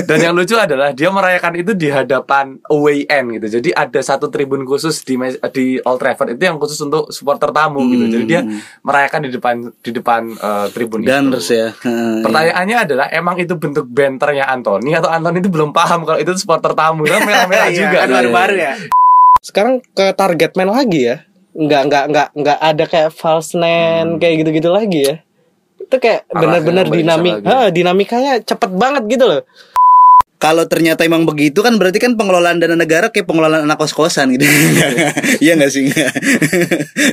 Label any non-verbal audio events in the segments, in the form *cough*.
Dan yang lucu adalah dia merayakan itu di hadapan away end gitu. Jadi ada satu tribun khusus di di Old Trafford itu yang khusus untuk supporter tamu gitu. Jadi dia merayakan di depan di depan eh, tribun Gunners itu. ya. Heeh, Pertanyaannya adalah emang itu bentuk banternya Anthony atau Anthony itu belum paham kalau itu supporter tamu kan merah-merah *laughs* Iya, juga. kan Iya. baru-baru ya. Sekarang ke target man lagi ya. Nggak nggak nggak nggak ada kayak false nine kayak gitu-gitu lagi ya. Itu kayak kembali dinamik, ha, dinamikanya cepet banget gitu loh. Kalau ternyata emang begitu kan berarti kan pengelolaan dana negara kayak pengelolaan anak kos-kosan gitu. Iya *laughs* enggak sih?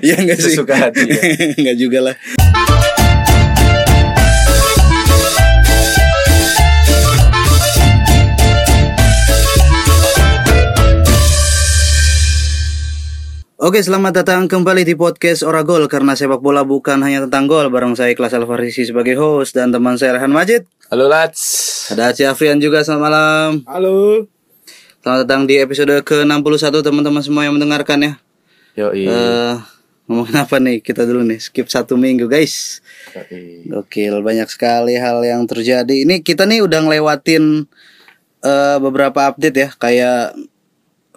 Iya enggak sih? Sesuka hati, ya. *laughs* Enggak juga lah. Oke, selamat datang kembali di podcast Oragol karena sepak bola bukan hanya tentang gol. Bareng saya Kelas Alfarisi sebagai host dan teman saya Rehan Majid. Halo Lats. Ada Aceh Afrian juga selamat malam. Halo. Selamat datang di episode ke-61 teman-teman semua yang mendengarkan ya. Yoi. Eh, ngomongin apa nih? Kita dulu nih, skip satu minggu guys. Yoi. Gokil, banyak sekali hal yang terjadi. Ini kita nih udah ngelewatin eh, beberapa update ya, kayak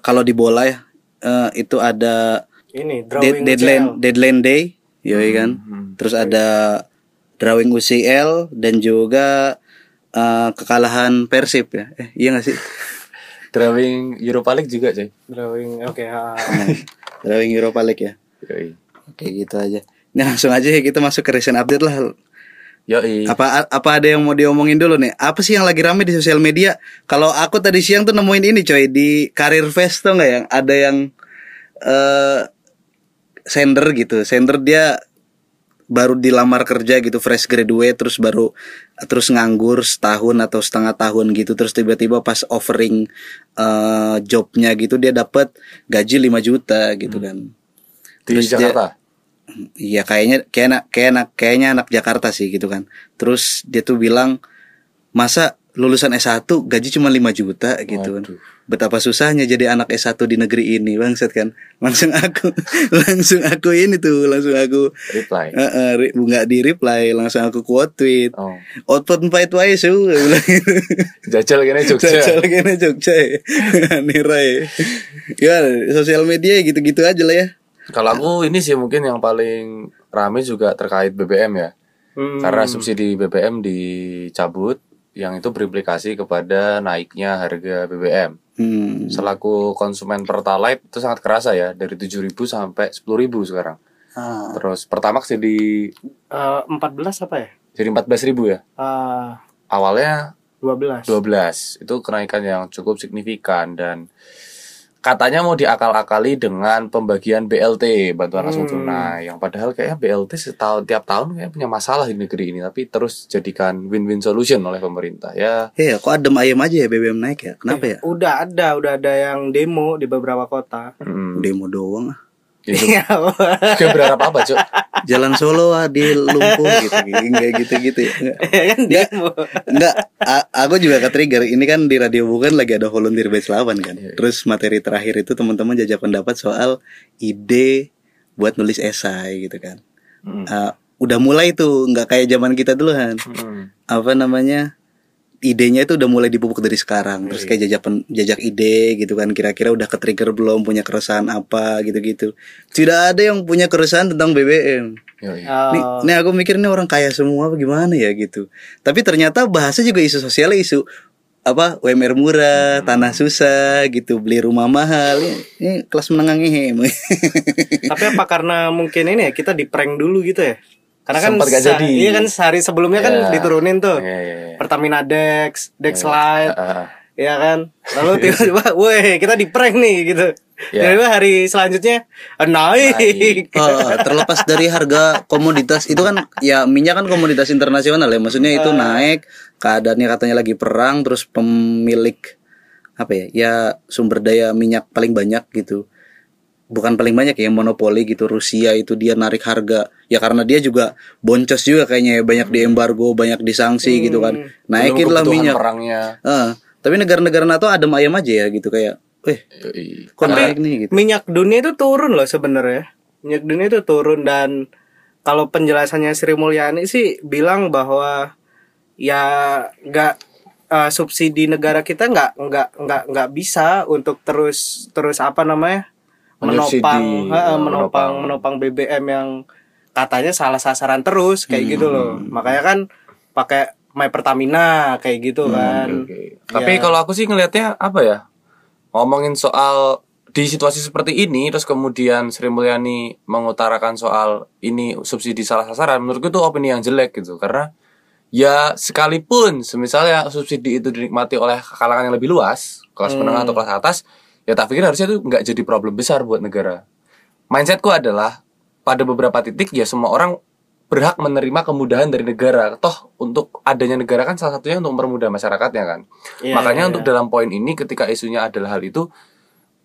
kalau di bola ya, eh, itu ada Ini dead- drawing deadline UCL. deadline day, yoi kan. Terus ada drawing UCL dan juga eh, kekalahan Persib ya. Eh, iya gak sih? *laughs* Drawing Europa League juga coy. Drawing oke. ha. *laughs* drawing Europa League ya. Yoi. Oke gitu aja. Nah langsung aja ya kita masuk ke recent update lah. Yoi. Apa apa ada yang mau diomongin dulu nih? Apa sih yang lagi rame di sosial media? Kalau aku tadi siang tuh nemuin ini coy di Career Fest tuh nggak yang ada yang eh sender gitu. Sender dia baru dilamar kerja gitu fresh graduate terus baru terus nganggur setahun atau setengah tahun gitu terus tiba-tiba pas offering eh jobnya gitu dia dapat gaji 5 juta gitu kan Di Terus dia- Iya kayaknya kayak anak kayak anak kayaknya anak Jakarta sih gitu kan. Terus dia tuh bilang masa lulusan S1 gaji cuma 5 juta gitu kan. Betapa susahnya jadi anak S1 di negeri ini bangsat kan. Langsung aku *laughs* langsung aku ini tuh langsung aku Reply. eh, eh, re- nggak di reply langsung aku quote tweet. Oh. Output empat wae su. *laughs* Jajal gini Jogja. Jajal kene Jogja ya. *laughs* Nirai. Ya sosial media gitu-gitu aja lah ya. Kalau aku ini sih mungkin yang paling rame juga terkait BBM ya. Hmm. Karena subsidi BBM dicabut yang itu berimplikasi kepada naiknya harga BBM. Hmm. Selaku konsumen Pertalite itu sangat kerasa ya dari 7.000 sampai 10.000 sekarang. Ah. Terus Pertamax jadi Eh, 14 apa ya? jadi 14.000 ya. Eh, Awalnya 12. 12 itu kenaikan yang cukup signifikan dan katanya mau diakal-akali dengan pembagian BLT bantuan langsung Hmm. tunai yang padahal kayaknya BLT setahun tiap tahun kayak punya masalah di negeri ini tapi terus jadikan win-win solution oleh pemerintah ya Iya, kok adem ayam aja ya BBM naik ya? Kenapa ya? Udah ada, udah ada yang demo di beberapa kota. hmm, Demo doang ah. Itu Iya. kayak berharap apa cok Jalan Solo di lumpuh gitu, enggak gitu-gitu ya. Enggak. *laughs* kan demo. Enggak, aku juga ke trigger. Ini kan di radio bukan lagi ada volunteer batch 8 kan. Terus materi terakhir itu teman-teman jajak pendapat soal ide buat nulis esai gitu kan. Hmm. Ah, udah mulai tuh, nggak kayak zaman kita dulu kan. Hmm. Apa namanya? Idenya itu udah mulai dipupuk dari sekarang terus kayak jajak pen- jajak ide gitu kan kira-kira udah ke trigger belum punya keresahan apa gitu-gitu tidak ada yang punya keresahan tentang BBM. Nih, Oh, nih aku mikir nih orang kaya semua apa gimana ya gitu. Tapi ternyata bahasa juga isu sosial isu apa UMR murah, tanah susah gitu, beli rumah mahal. Ini, ini kelas menengah ngehe. Tapi apa karena mungkin ini ya kita di prank dulu gitu ya? Karena kan Sempat gak jadi. Iya kan sehari sebelumnya kan Iya. diturunin tuh. Iya, iya, iya. Pertamina Dex, Dex Lite, Ah, ah. Iya kan? Lalu *laughs* tiba-tiba, woi kita di prank nih gitu. Ya. Tiba-tiba hari selanjutnya eh, naik. Oh, terlepas dari harga komoditas itu kan ya minyak kan komoditas internasional ya. Maksudnya itu naik, keadaannya katanya lagi perang terus pemilik apa ya? Ya sumber daya minyak paling banyak gitu. Bukan paling banyak ya monopoli gitu Rusia itu dia narik harga. Ya karena dia juga boncos juga kayaknya ya banyak di embargo banyak disanksi gitu kan. Naikin Belum lah minyak. perangnya. Ah, tapi negara-negara NATO adem ayam aja ya gitu kayak eh kok Tapi naik nih gitu. minyak dunia itu turun loh sebenarnya. Minyak dunia itu turun dan kalau penjelasannya Sri Mulyani sih bilang bahwa ya nggak eh, subsidi negara kita nggak nggak nggak nggak bisa untuk terus terus apa namanya menopang eh, menopang menopang. BBM yang katanya salah sasaran terus kayak gitu loh makanya kan pakai My Pertamina kayak gitu kan Oke. Tapi Ya. kalau aku sih ngelihatnya apa ya? Ngomongin soal di situasi seperti ini terus kemudian Sri Mulyani mengutarakan soal ini subsidi salah sasaran menurutku itu opini yang jelek gitu karena ya sekalipun semisalnya subsidi itu dinikmati oleh kalangan yang lebih luas kelas menengah atau kelas atas ya tak pikir harusnya itu nggak jadi problem besar buat negara. Mindsetku adalah pada beberapa titik ya semua orang berhak menerima kemudahan dari negara. Toh untuk adanya negara kan salah satunya untuk mempermudah masyarakatnya kan? Iya, makanya iya, untuk dalam poin ini ketika isunya adalah hal itu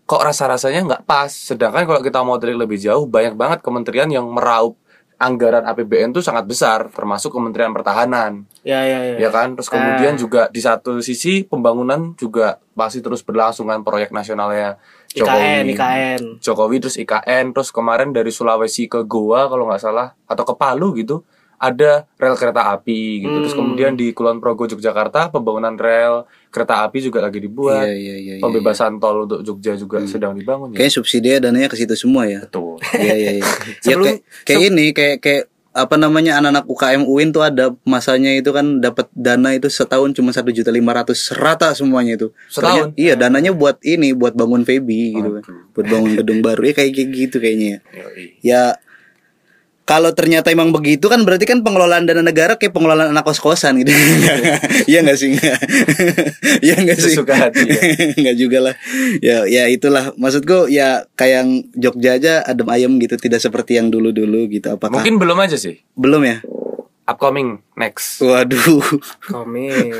kok rasa-rasanya nggak pas? Sedangkan kalau kita mau tarik lebih jauh banyak banget kementerian yang meraup anggaran APBN itu sangat besar termasuk Kementerian Pertahanan. Ya ya ya, ya kan? Terus kemudian juga di satu sisi pembangunan juga masih terus berlangsung kan proyek nasionalnya IKN Jokowi. IKN Jokowi terus IKN terus kemarin dari Sulawesi ke Goa kalau nggak salah atau ke Palu gitu ada rel kereta api gitu terus Hmm. kemudian di Kulon Progo Yogyakarta pembangunan rel kereta api juga lagi dibuat Iya, iya, iya, iya, pembebasan tol untuk Jogja juga sedang dibangun ya Kayaknya subsidi dananya ke situ semua ya. betul *laughs* Iya iya iya. *laughs* ya kayak, kayak ini kayak kayak apa namanya anak-anak UKM UIN tuh ada masanya itu kan dapat dana itu setahun cuma satu juta lima ratus rata semuanya itu. Setahun? Ternyata- iya dananya buat ini buat bangun Febi gitu kan. Buat bangun gedung baru ya kayak kayak gitu kayaknya. ya. Kalau ternyata emang begitu kan berarti kan pengelolaan dana negara kayak pengelolaan anak kos-kosan gitu. *laughs* Iya enggak sih? Iya enggak sih? Sesuka hati, ya. *laughs* Enggak juga lah. Ya ya itulah maksudku ya kayak yang Jogja aja adem ayem gitu tidak seperti yang dulu-dulu gitu apakah mungkin belum aja sih belum ya? Upcoming next Waduh. koming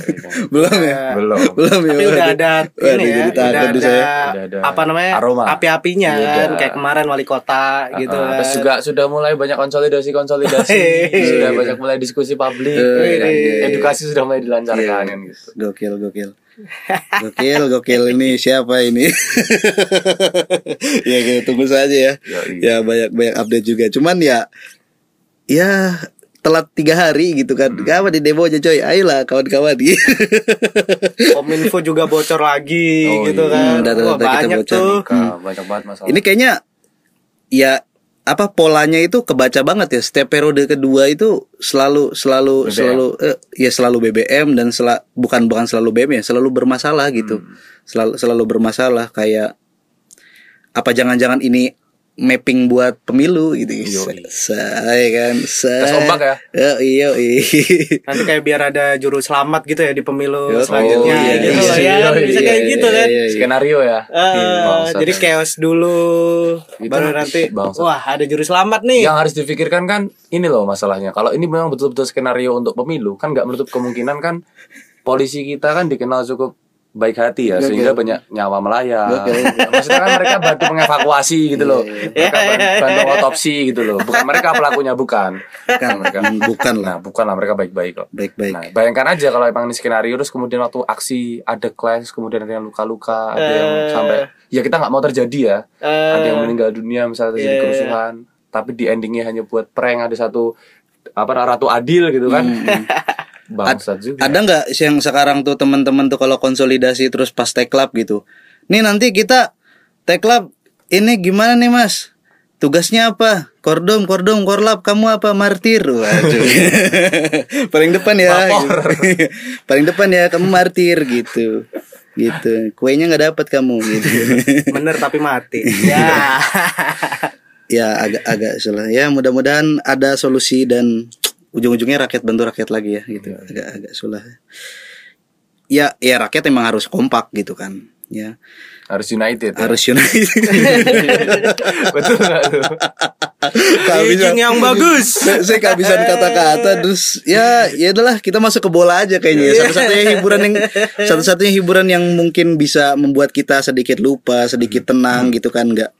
*laughs* belum ya? belum Belum ya. tapi udah ada Waduh, ini ya jadi udah ada, saya. Udah ada apa namanya aroma. api-apinya Iya. kan kayak kemarin wali kota gitu Uh, kan terus juga sudah mulai banyak konsolidasi konsolidasi *laughs* Hehehe. sudah banyak mulai diskusi publik Eh, ya kan? iya. edukasi sudah mulai dilancarkan kan gitu Gokil, gokil. Gokil, gokil ini siapa ini? *laughs* ya kita tunggu saja ya. Ya banyak banyak update juga. Cuman ya ya telat tiga hari gitu kan. Hmm. Gak apa di demo aja coy. Ayolah kawan-kawan. *laughs* kominfo juga bocor lagi Oh, gitu iya. kan Hmm, data-data Wah, kita banyak bocor tuh. Kak, banyak banget masalah ini kayaknya ya apa polanya itu kebaca banget ya. Setiap periode kedua itu selalu selalu BBM. selalu eh, ya selalu BBM dan sela, bukan bukan selalu BBM ya, selalu bermasalah gitu. Hmm. Selalu selalu bermasalah kayak apa jangan-jangan ini mapping buat pemilu gitu Yoi. saya kan saya Tes ombak ya? iya iya nanti kayak biar ada juru selamat gitu ya di pemilu Oh, selanjutnya iya, gitu iya, loh ya iya, bisa iya, kayak iya, gitu kan iya, iya. skenario ya Eh, Bangsat jadi ya. chaos dulu Itu baru nanti- bangsat. wah ada juru selamat nih yang harus difikirkan kan ini loh masalahnya kalau ini memang betul-betul skenario untuk pemilu kan nggak menutup kemungkinan kan polisi kita kan dikenal cukup baik hati ya sehingga banyak nyawa melayang. Maksudnya kan mereka bantu mengevakuasi gitu loh. Mereka ban- bantu otopsi gitu loh. Bukan mereka pelakunya bukan. Bukan mereka. Bukan lah. Nah bukan lah mereka baik-baik kok. Baik-baik. Nah, bayangkan aja kalau emang ini skenario terus kemudian waktu aksi ada clash, kemudian ada yang luka-luka, ada yang Eh. sampai ya kita nggak mau terjadi ya. Eh. ada yang meninggal dunia misalnya terjadi Iya, iya, kerusuhan, tapi di endingnya hanya buat prank ada satu apa ratu adil gitu kan. Bangsat juga. Ada nggak yang sekarang tuh teman-teman tuh kalau konsolidasi terus pas teklab gitu. Nih nanti kita teklab ini gimana nih Mas? Tugasnya apa? Kordom, kordom, korlap, kamu apa? Martir. Waduh. *laughs* Paling depan ya. Gitu. *laughs* Paling depan ya kamu martir gitu. Gitu. Kuenya nggak dapat kamu gitu. *laughs* bener tapi mati ya ya agak agak salah. Ya mudah-mudahan ada solusi dan ujung-ujungnya rakyat bantu rakyat lagi ya gitu. Agak agak sulah. Ya ya rakyat emang harus kompak gitu kan. Ya harus united. ya. harus united. *laughs* Betul? Bridging yang bagus saya kehabisan kata-kata terus ya ya adalah kita masuk ke bola aja kayaknya ya. satu-satunya hiburan yang satu-satunya hiburan yang mungkin bisa membuat kita sedikit lupa sedikit tenang gitu kan nggak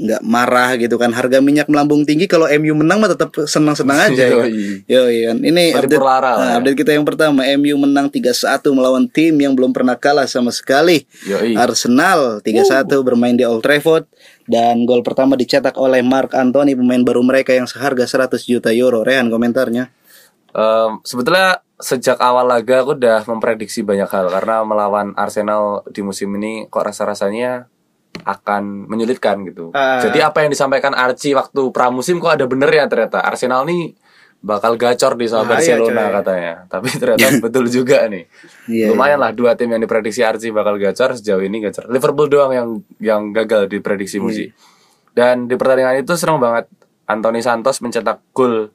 nggak marah gitu kan harga minyak melambung tinggi kalau MU menang mah tetap senang-senang *laughs* aja ya. Yo kan. Ini update, nah, ya. update kita yang pertama MU menang 3-1 melawan tim yang belum pernah kalah sama sekali. Yoi. Arsenal 3-1 bermain di Old Trafford dan gol pertama dicetak oleh Mark Anthony pemain baru mereka yang seharga 100 juta euro. Rehan komentarnya. Em, sebetulnya sejak awal laga aku udah memprediksi banyak hal karena melawan Arsenal di musim ini kok rasa-rasanya akan menyulitkan gitu. Ah. Jadi apa yang disampaikan Archie waktu pramusim kok ada bener ya ternyata Arsenal nih bakal gacor di sama Ah, iya, Barcelona katanya. Tapi ternyata *laughs* betul juga nih. Iya, Lumayan lah dua tim yang diprediksi Archie bakal gacor sejauh ini gacor. Liverpool doang yang yang gagal diprediksi Muji. Dan di pertandingan itu serem banget. Anthony Santos mencetak gol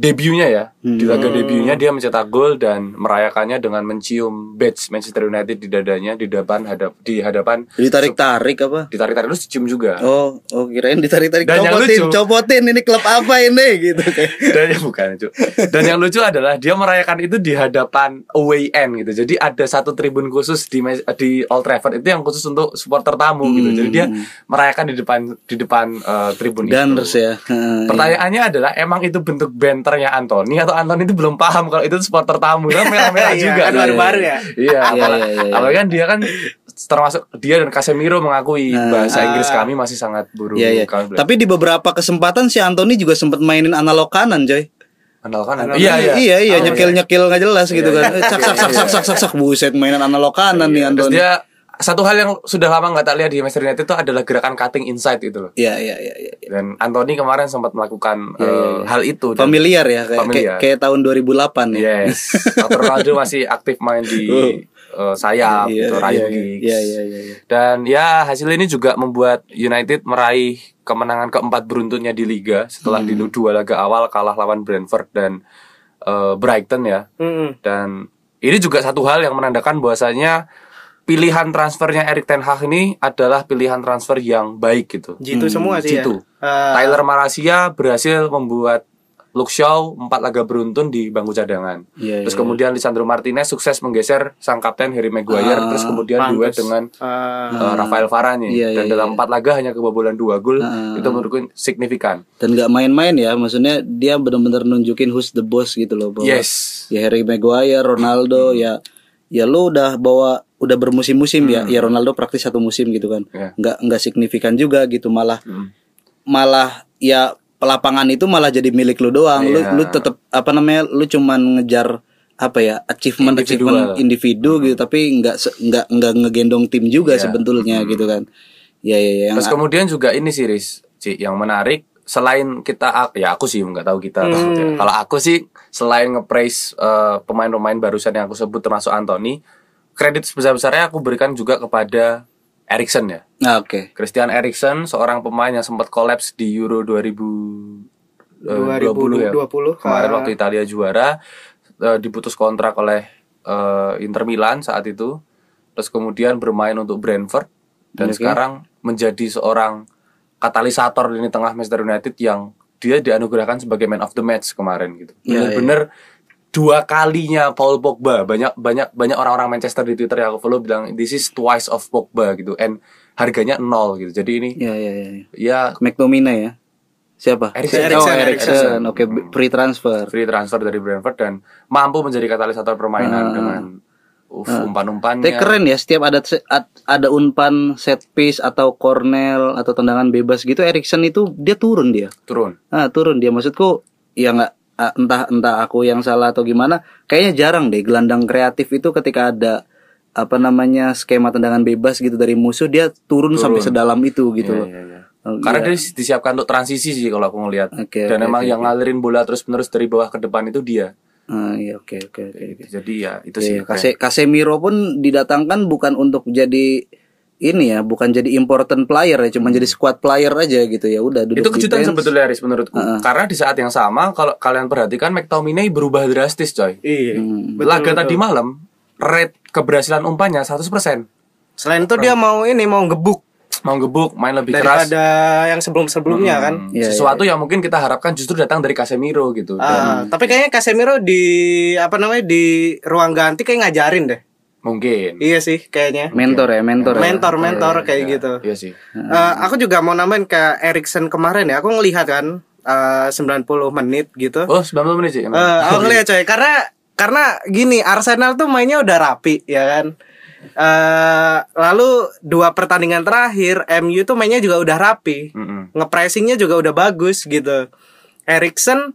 debutnya ya di laga debutnya dia mencetak gol dan merayakannya dengan mencium badge Manchester United di dadanya di depan hadap di hadapan Ditarik-tarik apa? ditarik-tarik lu cium juga Oh, oh kirain ditarik-tarik Dan yang copotin, lucu- copotin ini klub apa ini *laughs* gitu kayak. dan yang bukan cu. dan yang lucu adalah dia merayakan itu di hadapan away end gitu jadi ada satu tribun khusus di di Old Trafford itu yang khusus untuk supporter tamu gitu jadi dia merayakan di depan di depan eh, tribun Gunners itu ya. *laughs* Pertanyaannya adalah emang itu bentuk banternya Anthony atau Anthony itu belum paham kalau itu supporter tamu kan merah-merah *laughs* Iya, juga kan baru-baru ya. Iya, Iya, apalagi, iya, apalagi kan dia kan termasuk dia dan Casemiro mengakui bahasa Inggris kami masih sangat buruk. Iya, iya. Tapi di beberapa kesempatan si Anthony juga sempat mainin analog kanan, coy. Anal kanan. Analog Iya, iya. iya, iya Oh, nyekil-nyekil nggak jelas gitu kan. Sak sak sak sak sak sak buset mainan analog kanan nih Iya. Terus Anthony. dia satu hal yang sudah lama nggak tak lihat di Manchester United itu adalah gerakan cutting inside itu loh. Iya, iya, iya, iya. Dan Anthony kemarin sempat melakukan eh, hal itu. Familiar ya kayak Familiar. kayak, kayak tahun 2008 ya. Yes. *laughs* Ronaldo masih aktif main di eh, sayap Iya, gitu, iya, right iya, giggs. iya, iya, iya, iya. Dan ya hasil ini juga membuat United meraih kemenangan keempat beruntunnya di liga setelah di Hmm. dua laga awal kalah lawan Brentford dan eh, Brighton ya. Mm-mm. Dan ini juga satu hal yang menandakan bahwasanya pilihan transfernya Erik Ten Hag ini adalah pilihan transfer yang baik gitu. Jitu semua sih Jitu. ya. Tyler Malasia berhasil membuat Luke Shaw empat laga beruntun di bangku cadangan. Iya, terus iya. kemudian Lisandro Martinez sukses menggeser sang kapten Harry Maguire. Ah, terus kemudian pantes. duet dengan eh, uh, Rafael Varane. Iya, Dan iya, dalam iya. empat laga hanya kebobolan dua gol. Ah. Itu menurutku signifikan. Dan nggak main-main ya, maksudnya dia benar-benar nunjukin who's the boss gitu loh. Bahwa Yes. Ya Harry Maguire, Ronaldo, ya ya lu udah bawa udah bermusim-musim ya. Ya Ronaldo praktis satu musim gitu kan. Ya. Nggak nggak signifikan juga gitu malah Mm. malah ya lapangan itu malah jadi milik lu doang. Lu Iya. lu tetap apa namanya? Lu cuman ngejar apa ya achievement Individual. achievement individu gitu tapi nggak nggak nggak ngegendong tim juga Iya. sebetulnya gitu kan ya ya ya Terus kemudian juga ini sih Riz, Ci, yang menarik selain kita ya aku sih nggak tahu kita ya. kalau aku sih selain nge-praise eh, pemain-pemain barusan yang aku sebut termasuk Anthony kredit sebesar-besarnya aku berikan juga kepada Erikson ya. Nah, oke. Christian Eriksen seorang pemain yang sempat kolaps di Euro 2020 ya. 2020, kemarin ah. waktu Italia juara eh, diputus kontrak oleh eh, Inter Milan saat itu. Terus kemudian bermain untuk Brentford dan Oke. sekarang menjadi seorang katalisator di tengah Manchester United yang dia dianugerahkan sebagai man of the match kemarin gitu. Iya, bener-bener dua kalinya Paul Pogba. Banyak banyak banyak orang-orang Manchester di Twitter yang aku follow bilang this is twice of Pogba gitu. And harganya nol gitu. Jadi ini ya ya ya, ya. ya. McTominay ya? Siapa? Eriksen. oh oke free transfer free transfer dari Brentford dan mampu menjadi katalisator permainan Ah. dengan uh, umpan-umpannya. Tapi keren ya setiap ada ada umpan set piece atau corner atau tendangan bebas gitu Erikson itu dia turun dia. Turun. Ah turun dia. Maksudku ya nggak entah entah aku yang salah atau gimana kayaknya jarang deh gelandang kreatif itu ketika ada apa namanya skema tendangan bebas gitu dari musuh dia turun, sampai sedalam itu gitu loh. Iya, iya. Oh, Karena iya. dia disiapkan untuk transisi sih kalau aku ngelihat. Oke, Dan oke, emang oke, yang ngalirin bola terus-menerus dari bawah ke depan itu dia. Ah, iya oke oke oke. Jadi ya itu sih. Iya, Kase Casemiro pun didatangkan bukan untuk jadi ini ya, bukan jadi important player ya, cuma jadi squad player aja gitu ya. Udah duduk itu kejutan sebetulnya Aris menurutku. Karena di saat yang sama kalau kalian perhatikan McTominay berubah drastis coy. Iya. Hmm. Betul, Laga betul. tadi malam rate keberhasilan umpannya 100%. Selain itu dia mau ini mau gebuk Mau gebuk, main lebih keras. daripada yang sebelum-sebelumnya kan. Hmm, Iya, sesuatu yang mungkin kita harapkan justru datang dari Casemiro gitu. Dan Ah, tapi kayaknya Casemiro di apa namanya di ruang ganti kayak ngajarin deh. Mungkin. Iya sih kayaknya. mentor ya, mentor. ya. Mentor mentor kayak gitu. Iya sih. Eh, aku juga mau nambahin ke Erikson kemarin ya. Aku ngelihat kan eh, 90 menit gitu. Oh, 90 menit sih. Eh, aku ngelihat coy karena karena gini Arsenal tuh mainnya udah rapi ya kan. Eh lalu dua pertandingan terakhir MU tuh mainnya juga udah rapi. Mm-mm. Ngepressingnya juga udah bagus gitu. Erikson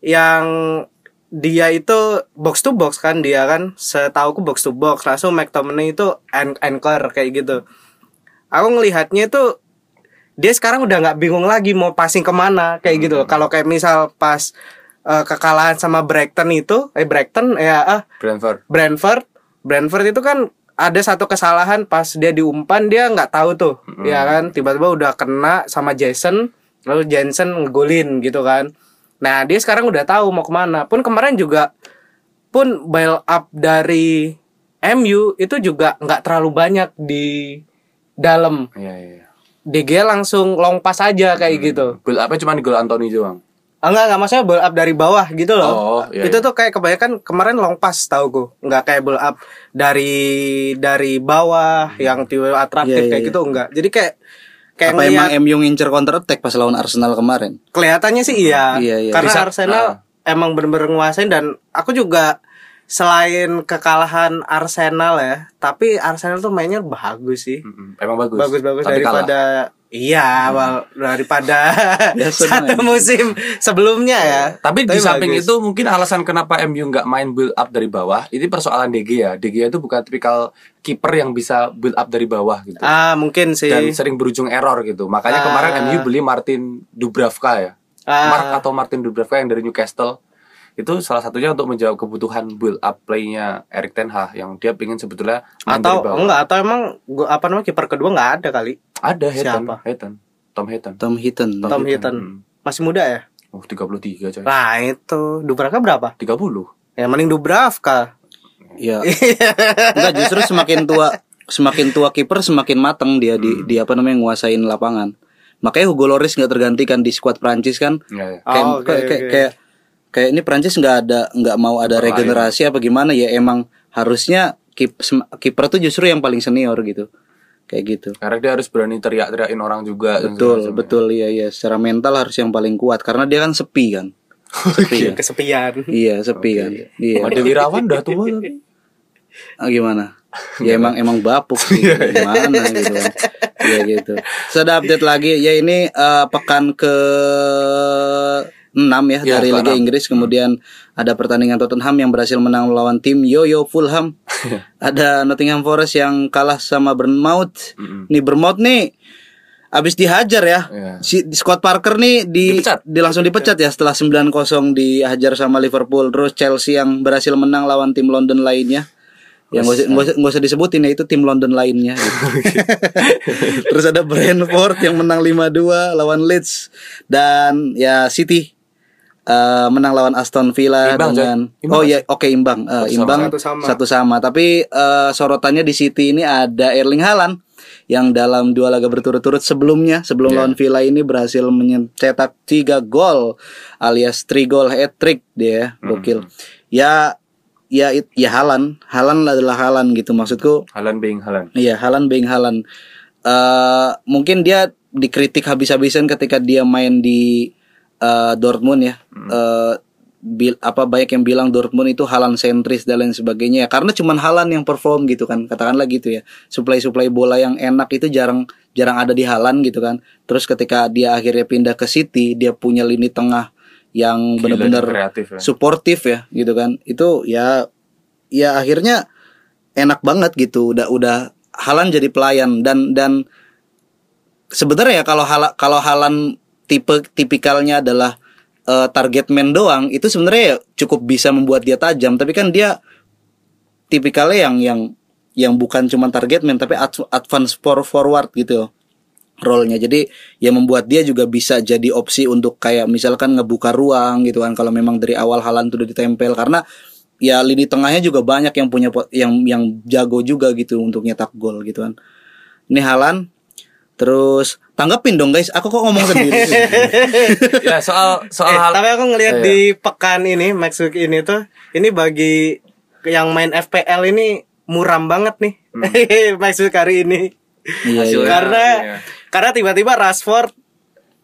yang dia itu box to box kan dia kan setauku box to box. Langsung McTominay itu an- anchor kayak gitu. Aku ngelihatnya itu dia sekarang udah nggak bingung lagi mau passing ke mana kayak gitu. Kalau kayak misal pas eh, kekalahan sama Brighton itu eh Brighton ya ah Brentford. Brentford. Brentford itu kan ada satu kesalahan pas dia diumpan dia nggak tahu tuh ya kan. Tiba-tiba udah kena sama Jason lalu Jensen ngegolin gitu kan nah dia sekarang udah tahu mau ke mana pun kemarin juga pun bail up dari MU itu juga nggak terlalu banyak di dalam Iya, iya. iya. DG langsung long pass aja kayak gitu Gol apa cuma di gol Anthony doang. Ah, enggak, enggak maksudnya build up dari bawah gitu loh. Oh, iya, itu iya. tuh kayak kebanyakan kemarin long pass tau gue. Enggak kayak build up dari dari bawah yang tiba atraktif Iya, iya, kayak iya. gitu enggak. Jadi kayak kayak Apa emang MU ngincer counter attack pas lawan Arsenal kemarin? kelihatannya sih iya. Iya, iya. Karena Bisa- Arsenal ah. emang bener-bener nguasain dan aku juga selain kekalahan Arsenal ya, tapi Arsenal tuh mainnya bagus sih. Emang bagus. Bagus-bagus Tapi kalah. Iya, awal daripada *laughs* Biasa satu musim sebelumnya ya. Tapi, di samping bagus. itu mungkin alasan kenapa MU nggak main build up dari bawah, ini persoalan DG ya. DG itu bukan tipikal kiper yang bisa build up dari bawah gitu. Ah mungkin sih. Dan sering berujung error gitu. Makanya Ah. kemarin MU beli Martin Dubravka ya. Ah. Mark atau Martin Dubravka yang dari Newcastle. Itu salah satunya untuk menjawab kebutuhan build up play-nya Erik Ten Hag yang dia pengen sebetulnya atau enggak atau emang gua apa namanya kiper kedua nggak ada kali. Ada Hayton, Siapa? Hayton. Tom Hayton. Tom Hinton. Tom Hinton. Hmm. Masih muda ya? Oh, 33 coy. Nah itu Dubravka berapa? 30. Ya mending Dubravka. Ya. *laughs* Enggak justru semakin tua semakin tua kiper semakin matang dia di di apa namanya nguasain lapangan. Makanya Hugo Lloris nggak tergantikan di skuad Prancis kan. Iya, iya. Kayak Oh, kayak, kayak, oke. kayak kayak ini Prancis nggak ada nggak mau ada regenerasi apa gimana ya emang harusnya kiper tuh justru yang paling senior gitu. Kayak gitu. Karena dia harus berani teriak-teriakin orang juga. Betul, macam. betul iya iya. Secara mental harus yang paling kuat karena dia kan sepi kan. *laughs* Sepi ya. Kesepian. Iya, sepi kan. Iya. Made Wirawan udah tua tapi. Ah, gimana? *laughs* Ya emang emang bapuk sih. Gimana gitu kan. Ya gitu. Sudah update lagi. Ya ini eh, pekan ke 6 ya, Ya, dari Liga ke-6. Inggris kemudian ada pertandingan Tottenham yang berhasil menang melawan tim Yoyo Fulham. *laughs* ada Nottingham Forest yang kalah sama Bournemouth. Mm-mm. Nih Bournemouth nih abis dihajar ya. Iya. Si Scott Parker nih di, Dipecat. di langsung dipecat ya setelah 9-0 dihajar sama Liverpool terus Chelsea yang berhasil menang lawan tim London lainnya. Yang gak usah, nggak usah disebutin ya itu tim London lainnya. gitu. *laughs* terus ada Brentford yang menang 5-2 lawan Leeds dan ya City eh, menang lawan Aston Villa Imbang, Coy. dengan Imbang Oh ya oke imbang Eh, Satu sama. imbang Satu sama. satu sama tapi eh, sorotannya di City ini ada Erling Haaland yang dalam dua laga berturut-turut sebelumnya sebelum Iya. lawan Villa ini berhasil mencetak tiga gol alias three goal hat trick dia Hmm. gokil ya ya it- ya Haaland Haaland adalah Haaland gitu maksudku Halan being Halan. Iya, Halan being Halan. Eh mungkin dia dikritik habis-habisan ketika dia main di eh, Dortmund ya. Eh bil- apa banyak yang bilang Dortmund itu Halan sentris dan lain sebagainya ya. Karena cuman Halan yang perform gitu kan. Katakanlah gitu ya. Supply-supply bola yang enak itu jarang jarang ada di Halan gitu kan. Terus ketika dia akhirnya pindah ke City, dia punya lini tengah yang benar-benar ya. suportif ya gitu kan itu ya ya akhirnya enak banget gitu udah udah Halan jadi pelayan dan dan sebenarnya ya kalau Hala, kalau Halan tipe tipikalnya adalah eh, target man doang itu sebenarnya ya cukup bisa membuat dia tajam tapi kan dia tipikalnya yang yang yang bukan cuma target man tapi ad- advance for forward gitu role-nya. Jadi ya membuat dia juga bisa jadi opsi untuk kayak misalkan ngebuka ruang gitu kan kalau memang dari awal Halan tuh ditempel karena ya lini tengahnya juga banyak yang punya yang yang jago juga gitu untuk nyetak gol gitu kan. Ini Halan terus tanggapin dong guys, aku kok ngomong sendiri sih? *laughs* ya soal soal Eh, hal tapi aku ngelihat Iya. di pekan ini Max Week ini tuh ini bagi yang main FPL ini muram banget nih. *laughs* Max Week hari ini. Iya, iya. karena iya. karena tiba-tiba Rashford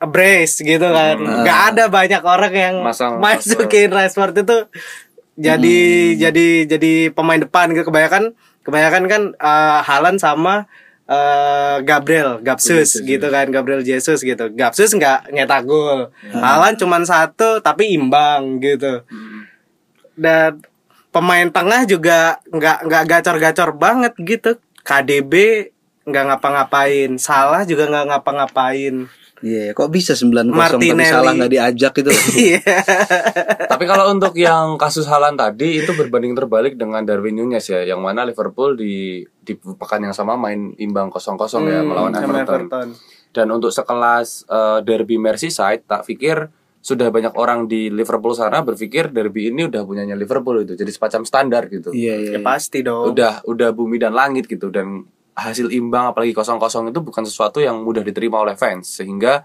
brace gitu kan. nggak ada banyak orang yang Masang *laughs* masukin Rashford itu jadi jadi jadi pemain depan gitu kebanyakan kebanyakan kan eh, Haaland sama eh, Gabriel Gabsus gitu kan Gabriel Jesus gitu. Gabsus nggak nyetak gol. Haaland cuman satu tapi imbang gitu. Dan pemain tengah juga nggak nggak gacor-gacor banget gitu. KDB nggak ngapa-ngapain, salah juga nggak ngapa-ngapain. Iya, kok bisa 9-0 tapi Martinelli. salah nggak diajak gitu. *laughs* Iya. Tapi kalau untuk yang kasus Halan tadi itu berbanding terbalik dengan Darwin Nunez ya, yang mana Liverpool di di pekan yang sama main imbang 0-0 ya Hmm, melawan sama Everton. Everton. Dan untuk sekelas eh, derby Merseyside, tak pikir sudah banyak orang di Liverpool sana berpikir derby ini udah punyanya Liverpool itu, jadi semacam standar gitu. Iya, iya. Ya pasti dong. Udah udah bumi dan langit gitu dan hasil imbang apalagi 0-0 itu bukan sesuatu yang mudah diterima oleh fans sehingga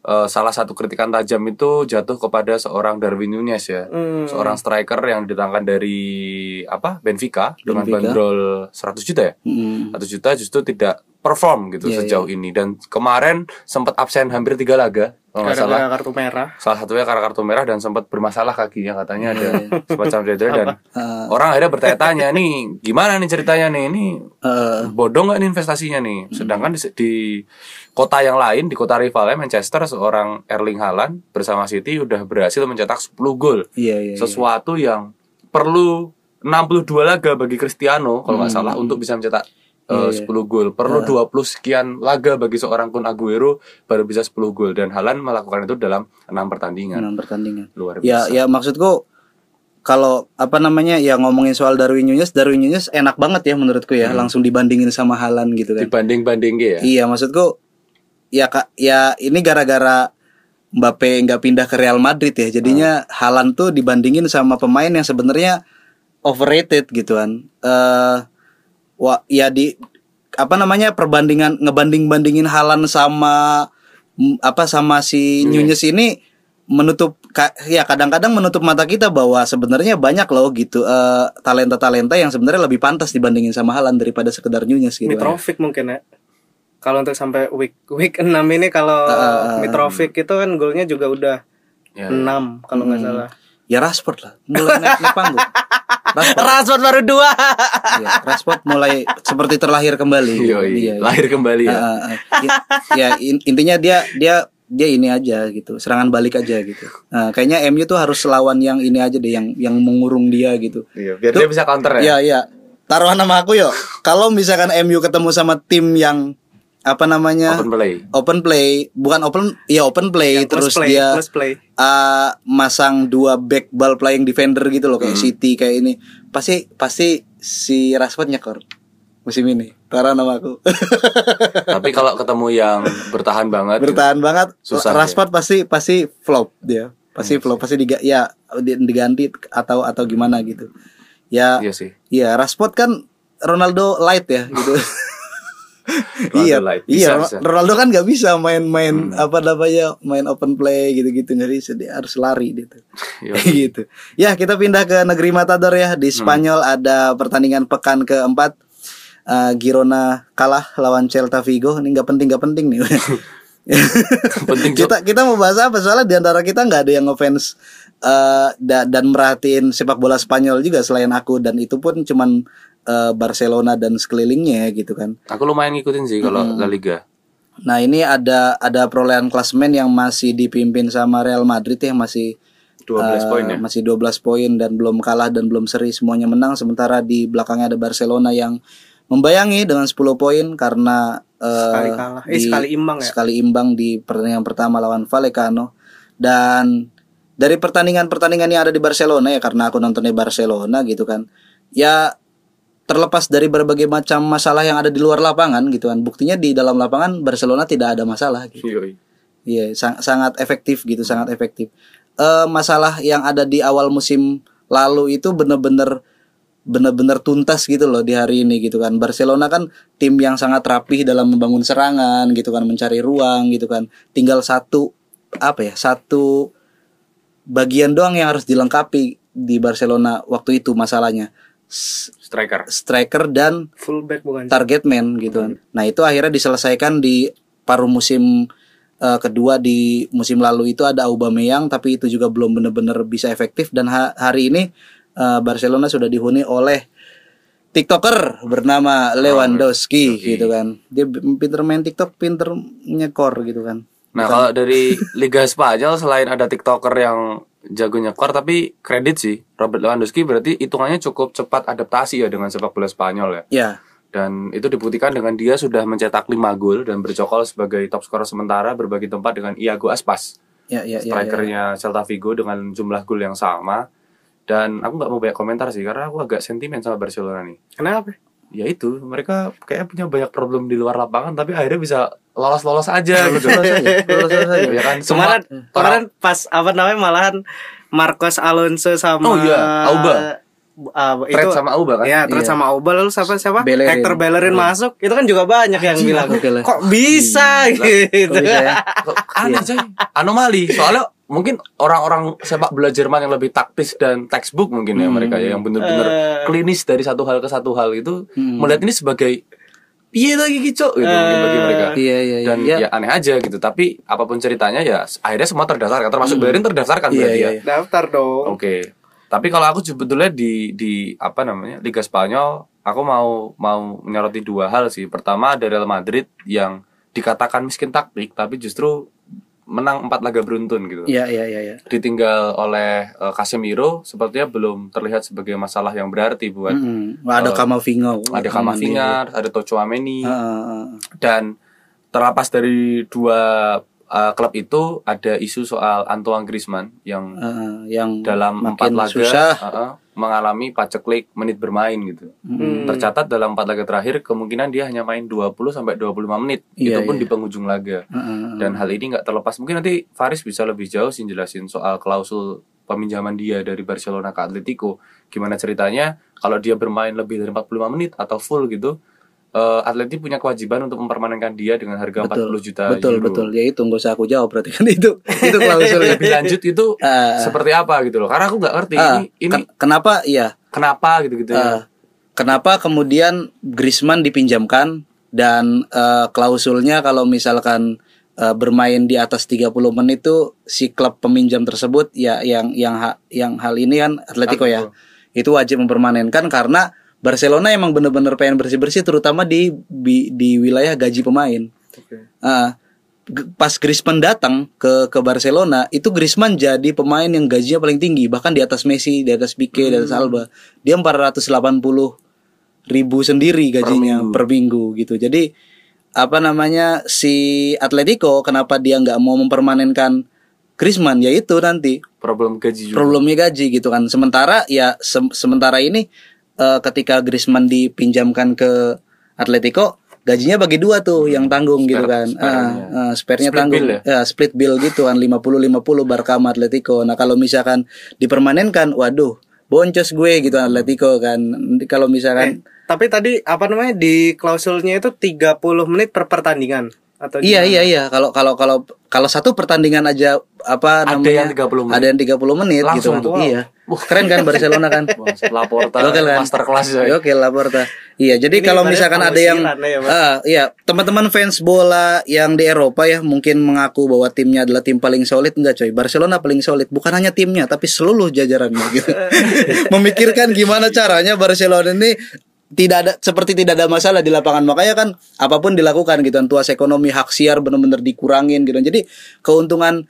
eh, salah satu kritikan tajam itu jatuh kepada seorang Darwin Nunez ya Hmm. seorang striker yang didatangkan dari apa Benfica, dengan Benfica. bandrol 100 juta ya Mm. 100 juta justru tidak perform gitu Iya, sejauh ini. Dan kemarin sempat absen hampir tiga laga kalau nggak salah. kartu merah. salah satunya karena kartu merah dan sempat bermasalah kakinya katanya ada semacam cedera dan Ah. orang akhirnya bertanya-tanya nih gimana nih ceritanya nih? Ini Eh, bodoh nggak nih investasinya nih? Sedangkan di, di kota yang lain di kota rivalnya Manchester seorang Erling Haaland bersama City udah berhasil mencetak 10 gol. Iya, iya. iya. sesuatu yang perlu 62 laga bagi Cristiano kalau nggak salah untuk bisa mencetak uh, iya. 10 gol. Perlu 20 sekian laga bagi seorang Kun Aguero baru bisa 10 gol dan Halan melakukan itu dalam 6 pertandingan. Enam pertandingan. Luar Ya, biasa. ya maksudku kalau apa namanya ya ngomongin soal Darwin Nunez, Darwin Nunez enak banget ya menurutku ya, langsung dibandingin sama Halan gitu kan. Dibanding-banding ya. Iya, maksudku ya kak ya ini gara-gara Mbappe nggak pindah ke Real Madrid ya, jadinya Halan tuh dibandingin sama pemain yang sebenarnya overrated gitu kan. Eh wah ya di apa namanya perbandingan ngebanding-bandingin Halan sama apa sama si Nunez ini menutup ya kadang-kadang menutup mata kita bahwa sebenarnya banyak loh gitu eh, talenta-talenta yang sebenarnya lebih pantas dibandingin sama Halan daripada sekedar Nunez gitu. kan. Mitrovic mungkin ya. Kalau untuk sampai week week 6 ini kalau Mitrovic itu kan golnya juga udah Ya. 6 kalau nggak salah. Ya Rashford lah, mulai naik, naik panggung. *laughs* Rashford, baru dua. ya, Rashford mulai seperti terlahir kembali. Yoi, Iya, iya. lahir kembali ya. Ah. I- ya in- intinya dia dia dia ini aja gitu, serangan balik aja gitu. Nah, kayaknya MU tuh harus lawan yang ini aja deh, yang yang mengurung dia gitu. Iya, biar dia bisa counter ya. Iya iya. Taruhan nama aku yo. Kalau misalkan MU ketemu sama tim yang apa namanya? Open play. open play, bukan open, ya open play, terus plus play, dia play. uh, masang dua back ball playing defender gitu loh kayak City kayak ini. Pasti pasti si Rashford nyekor musim ini. Tara nama aku. *laughs* Tapi kalau ketemu yang bertahan banget bertahan banget Susah Rashford pasti pasti flop dia. Pasti flop pasti diga ya di- diganti atau atau gimana gitu. Ya Iya sih. iya Rashford kan Ronaldo light ya gitu *laughs* *laughs* iya iya Bisa, bisa. Ronaldo kan nggak bisa main-main apa namanya main open play gitu-gitu bisa dia harus lari gitu *laughs* Iya. *laughs* gitu. Ya kita pindah ke negeri Matador ya. Di Spanyol ada pertandingan pekan keempat. Eh, Girona kalah lawan Celta Vigo. Ini nggak penting nggak penting nih. Penting, kita kita mau bahas apa? Soalnya di antara kita nggak ada yang ngefans eh, da- dan merhatiin sepak bola Spanyol juga selain aku. Dan itu pun cuman eh, Barcelona dan sekelilingnya ya, gitu kan. Aku lumayan ngikutin sih kalau La Liga. Nah ini ada ada perolehan klasemen yang masih dipimpin sama Real Madrid ya masih 12 eh, poin ya. Masih 12 poin dan belum kalah dan belum seri semuanya menang sementara di belakangnya ada Barcelona yang membayangi dengan 10 poin karena eh, Sekali kalah. Eh, sekali imbang ya? Sekali imbang di pertandingan pertama lawan Vallecano dan dari pertandingan-pertandingan yang ada di Barcelona ya karena aku nontonnya Barcelona gitu kan. Ya terlepas dari berbagai macam masalah yang ada di luar lapangan gitu kan. Buktinya di dalam lapangan Barcelona tidak ada masalah gitu. Yoi. Iya, sang- sangat efektif gitu, sangat efektif. Eh masalah yang ada di awal musim lalu itu bener-bener bener-bener tuntas gitu loh di hari ini gitu kan. Barcelona kan tim yang sangat rapih dalam membangun serangan gitu kan, mencari ruang gitu kan. Tinggal satu apa ya? Satu bagian doang yang harus dilengkapi di Barcelona waktu itu masalahnya. Striker. Striker dan Fullback bukan. target man gitu kan. Nah, itu akhirnya diselesaikan di paruh musim eh, kedua di musim lalu itu ada Aubameyang tapi itu juga belum benar-benar bisa efektif dan ha- hari ini eh, Barcelona sudah dihuni oleh TikToker bernama Lewandowski gitu kan. Dia pinter main TikTok, pinter nyekor gitu kan. Nah, kalau dari Liga Spanyol selain ada TikToker yang jago nyekor tapi kredit sih Robert Lewandowski berarti hitungannya cukup cepat adaptasi ya dengan sepak bola Spanyol ya Ya. dan itu dibuktikan dengan dia sudah mencetak 5 gol dan bercokol sebagai top skor sementara berbagi tempat dengan Iago Aspas Ya, ya, ya. ya. strikernya Celta Vigo dengan jumlah gol yang sama dan aku nggak mau banyak komentar sih karena aku agak sentimen sama Barcelona nih Kenapa? Ya itu mereka kayak punya banyak problem di luar lapangan tapi akhirnya bisa lolos-lolos aja gitu *laughs* Lolos-lolos aja. ya kan Kemarin kemarin pas apa namanya malahan Marcos Alonso sama Oh iya, Auba. uh, Trade sama Auba kan Ya, terus Iya. sama Auba lalu siapa siapa? Bellerin. Hector Bellerin masuk. Itu kan juga banyak yang bilang, lah. "Kok bisa?" gitu. Kok bisa ya? Aneh coy anomali soalnya mungkin orang-orang sepak bola Jerman yang lebih taktis dan textbook mungkin ya mereka ya yang benar-benar Eh. klinis dari satu hal ke satu hal itu Hmm. melihat ini sebagai iya lagi gitu gitu mungkin bagi mereka Iya, iya, iya. dan Ya. ya aneh aja gitu tapi apa pun ceritanya ya akhirnya semua terdaftarkan termasuk Bellerin terdaftarkan Iya, berarti iya, ya iya. Daftar dong. Oke. Tapi kalau aku sebetulnya di di apa namanya Liga Spanyol, aku mau mau menyoroti dua hal sih. Pertama ada Real Madrid yang dikatakan miskin taktik, tapi justru menang empat laga beruntun gitu. Iya, iya, iya, iya. Ditinggal oleh eh, Casemiro, sepertinya belum terlihat sebagai masalah yang berarti buat Mm-mm. Ada Eh, Kamavinga. ada Kamavinga, ada Tocho Ameni, Heeh, heeh. dan terlepas dari dua eh, klub itu ada isu soal Antoine Griezmann yang Heeh, yang dalam empat laga susah. uh-uh, mengalami paceklik menit bermain gitu. Hmm. Tercatat dalam empat laga terakhir kemungkinan dia hanya main 20 sampai 25 menit. Iya, itu pun iya. di penghujung laga. Heeh, Dan hal ini nggak terlepas mungkin nanti Faris bisa lebih jauh sih jelasin soal klausul peminjaman dia dari Barcelona ke Atletico. Gimana ceritanya kalau dia bermain lebih dari 45 menit atau full gitu, eh Atleti punya kewajiban untuk mempermanenkan dia dengan harga betul. 40 juta betul euro. betul. Ya itu nggak usah aku jawab berarti kan itu. *laughs* Itu klausulnya. Lebih lanjut itu *laughs* Ah. seperti apa gitu loh. Karena aku nggak ngerti Ah, ini ini ken- kenapa? Iya. kenapa gitu-gitu Eh, ya. kenapa kemudian Griezmann dipinjamkan dan eh, klausulnya kalau misalkan eh, bermain di atas 30 menit itu si klub peminjam tersebut ya yang yang ha- yang hal ini kan Atletico ya. Itu wajib mempermanenkan karena Barcelona emang bener-bener pengen bersih-bersih terutama di di, di wilayah gaji pemain. Ah, g- pas Griezmann datang ke ke Barcelona itu Griezmann jadi pemain yang gajinya paling tinggi bahkan di atas Messi di atas Pique di atas Alba. Dia 480 ribu sendiri gajinya per minggu, gitu. Jadi apa namanya si Atletico kenapa dia nggak mau mempermanenkan Griezmann? Ya itu nanti. Problem gaji juga. problemnya gaji gitu kan. Sementara ya sem- sementara ini eh, ketika Griezmann dipinjamkan ke Atletico gajinya bagi dua tuh yang tanggung gitu kan. spare-nya. Ah, ah, spare-nya Split tanggung. bill ya? split bill gitu kan 50-50 Barca sama Atletico. Nah, kalau misalkan dipermanenkan waduh boncos gue gitu Atletico kan. Kalau misalkan Tapi tadi apa namanya di klausulnya itu 30 menit per pertandingan atau Iya gimana? iya iya kalau kalau kalau kalau satu pertandingan aja apa Ada namanya yang 30 menit. ada yang 30 menit gitu Langsung kan. tuh, wow. Iya. Keren kan Barcelona kan. *laughs* Laporta Oke lah. master kelas ya. Oke lah Porta. Iya, jadi Ini kalau misalkan ada yang ya, Mas. ah iya, teman-teman fans bola yang di Eropa ya mungkin mengaku bahwa timnya adalah tim paling solid enggak coy. Barcelona paling solid, bukan hanya timnya tapi seluruh jajarannya gitu. *laughs* Memikirkan gimana caranya Barcelona ini tidak ada seperti tidak ada masalah di lapangan makanya kan apa pun dilakukan gitu tuas ekonomi hak siar benar-benar dikurangin gitu jadi keuntungan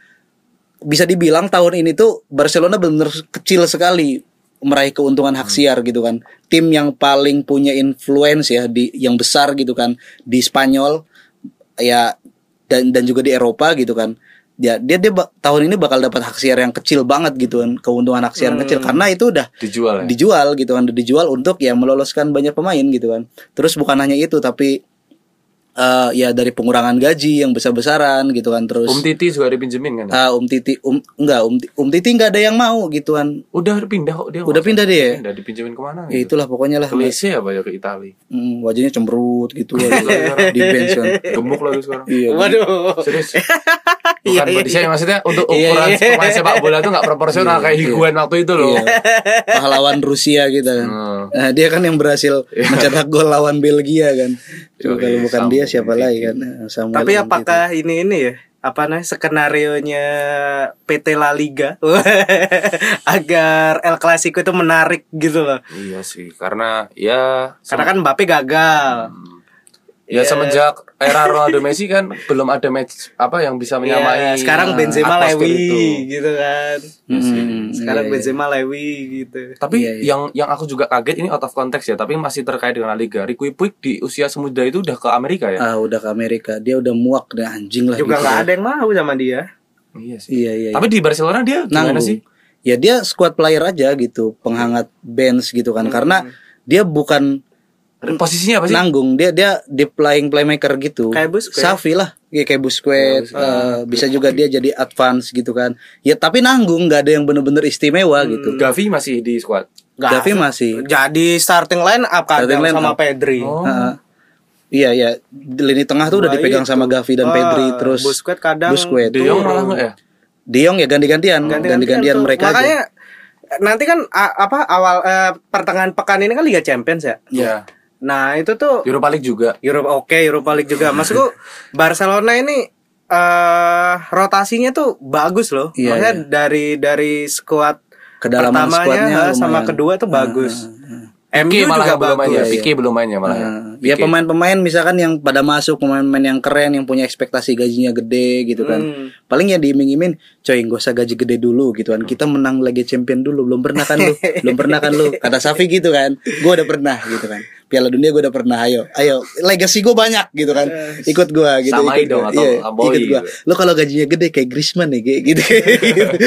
bisa dibilang tahun ini tuh Barcelona benar kecil sekali meraih keuntungan hak siar gitu kan. Tim yang paling punya influence ya di yang besar gitu kan di Spanyol ya dan dan juga di Eropa gitu kan. Ya dia dia tahun ini bakal dapat hak siar yang kecil banget gitu kan, keuntungan hak siar yang kecil karena itu udah Dijual ya. dijual gitu kan, udah dijual untuk ya meloloskan banyak pemain gitu kan. Terus bukan hanya itu tapi eh, ya dari pengurangan gaji yang besar-besaran gitu kan terus Um Titi juga dipinjemin kan. Ah, Um Titi, Um enggak, Um, um Titi enggak ada yang mau gituan. Udah pindah kok dia. Udah pindah dia. Pindah dipinjemin ke mana? Ya itulah pokoknya lah. Klise apa ya ke Itali. Hmm, wajahnya cemberut gitu di bench kan. Gemuk lagi sekarang. Iya. Waduh. Serius. *laughs* Iya, Bukan iya, body saya maksudnya untuk Iya, ukuran iya. pemain sepak bola itu nggak proporsional kayak Higuain waktu itu loh. Iya. Pahlawan Rusia gitu kan. Hmm. Nah, dia kan yang berhasil mencetak gol lawan Belgia kan. Coba Yoi, kalau bukan Samuel dia siapa lagi kan? Nah, Samuel Tapi apakah ini ini ya? Apa namanya skenario nya PT La Liga *laughs* agar El Clasico itu menarik gitu loh. Iya sih, karena ya Karena kan Mbappe gagal. Ya Iya. semenjak era Ronaldo *laughs* Messi kan belum ada match apa yang bisa menyamai Iya, sekarang Benzema Lewi itu. gitu kan. Hmm, Sekarang iya, iya. Benzema Lewi gitu. Tapi Iya, iya. yang yang aku juga kaget ini out of context ya, tapi masih terkait dengan La Liga. Ricky Puig di usia semuda itu udah ke Amerika ya? Ah udah ke Amerika, dia udah muak dan anjing lah. Juga gitu. nggak ada yang mau sama dia. Iya sih. Iya iya. Tapi di Barcelona dia gimana nanggung. sih? Ya dia squad player aja gitu, penghangat bench gitu kan. Karena dia bukan Posisinya apa sih? nanggung, dia dia di playing playmaker gitu. Kayak Busquets. Safi lah, ya kayak Busquets. eh, bisa juga dia jadi advance gitu kan. Ya tapi nanggung, nggak ada yang bener-bener istimewa gitu. Gavi masih di squad. Gavi masih. Jadi starting line up kadang Starting line sama up. Pedri. Oh. Heeh. Iya iya, Di lini tengah tuh udah dipegang itu. sama Gavi dan Wah, Pedri terus Busquets kadang Busquets. De Jong malah enggak ya? De Jong ya ganti-gantian, ganti-gantian mereka Makanya aja. nanti kan apa awal eh, pertengahan pekan ini kan Liga Champions ya. Iya. Nah, itu tuh Europa League juga. Eropa oke Europa League juga. Maksudku *laughs* Barcelona ini eh rotasinya tuh bagus loh. Iya, Maksudnya dari dari skuad Kedalaman pertamanya skuadnya sama lumayan. kedua tuh bagus. MU Pique malah juga belum main ya. bagus. Pique belum mainnya malah. Nah, ya pemain-pemain misalkan yang pada masuk pemain-pemain yang keren yang punya ekspektasi gajinya gede gitu kan. Hmm. Paling ya diiming-iming, coy gak usah gaji gede dulu gitu kan. Kita menang lagi champion dulu, belum pernah kan lu? *laughs* belum pernah kan lu? Kata Safi gitu kan. Gue udah pernah gitu kan. Piala dunia gue udah pernah. Ayo, ayo. Legacy gue banyak gitu kan. Ikut gue gitu. Samai ikut dong atau Iya, ikut gue. gitu. Lu kalau gajinya gede kayak Griezmann nih kayak gitu.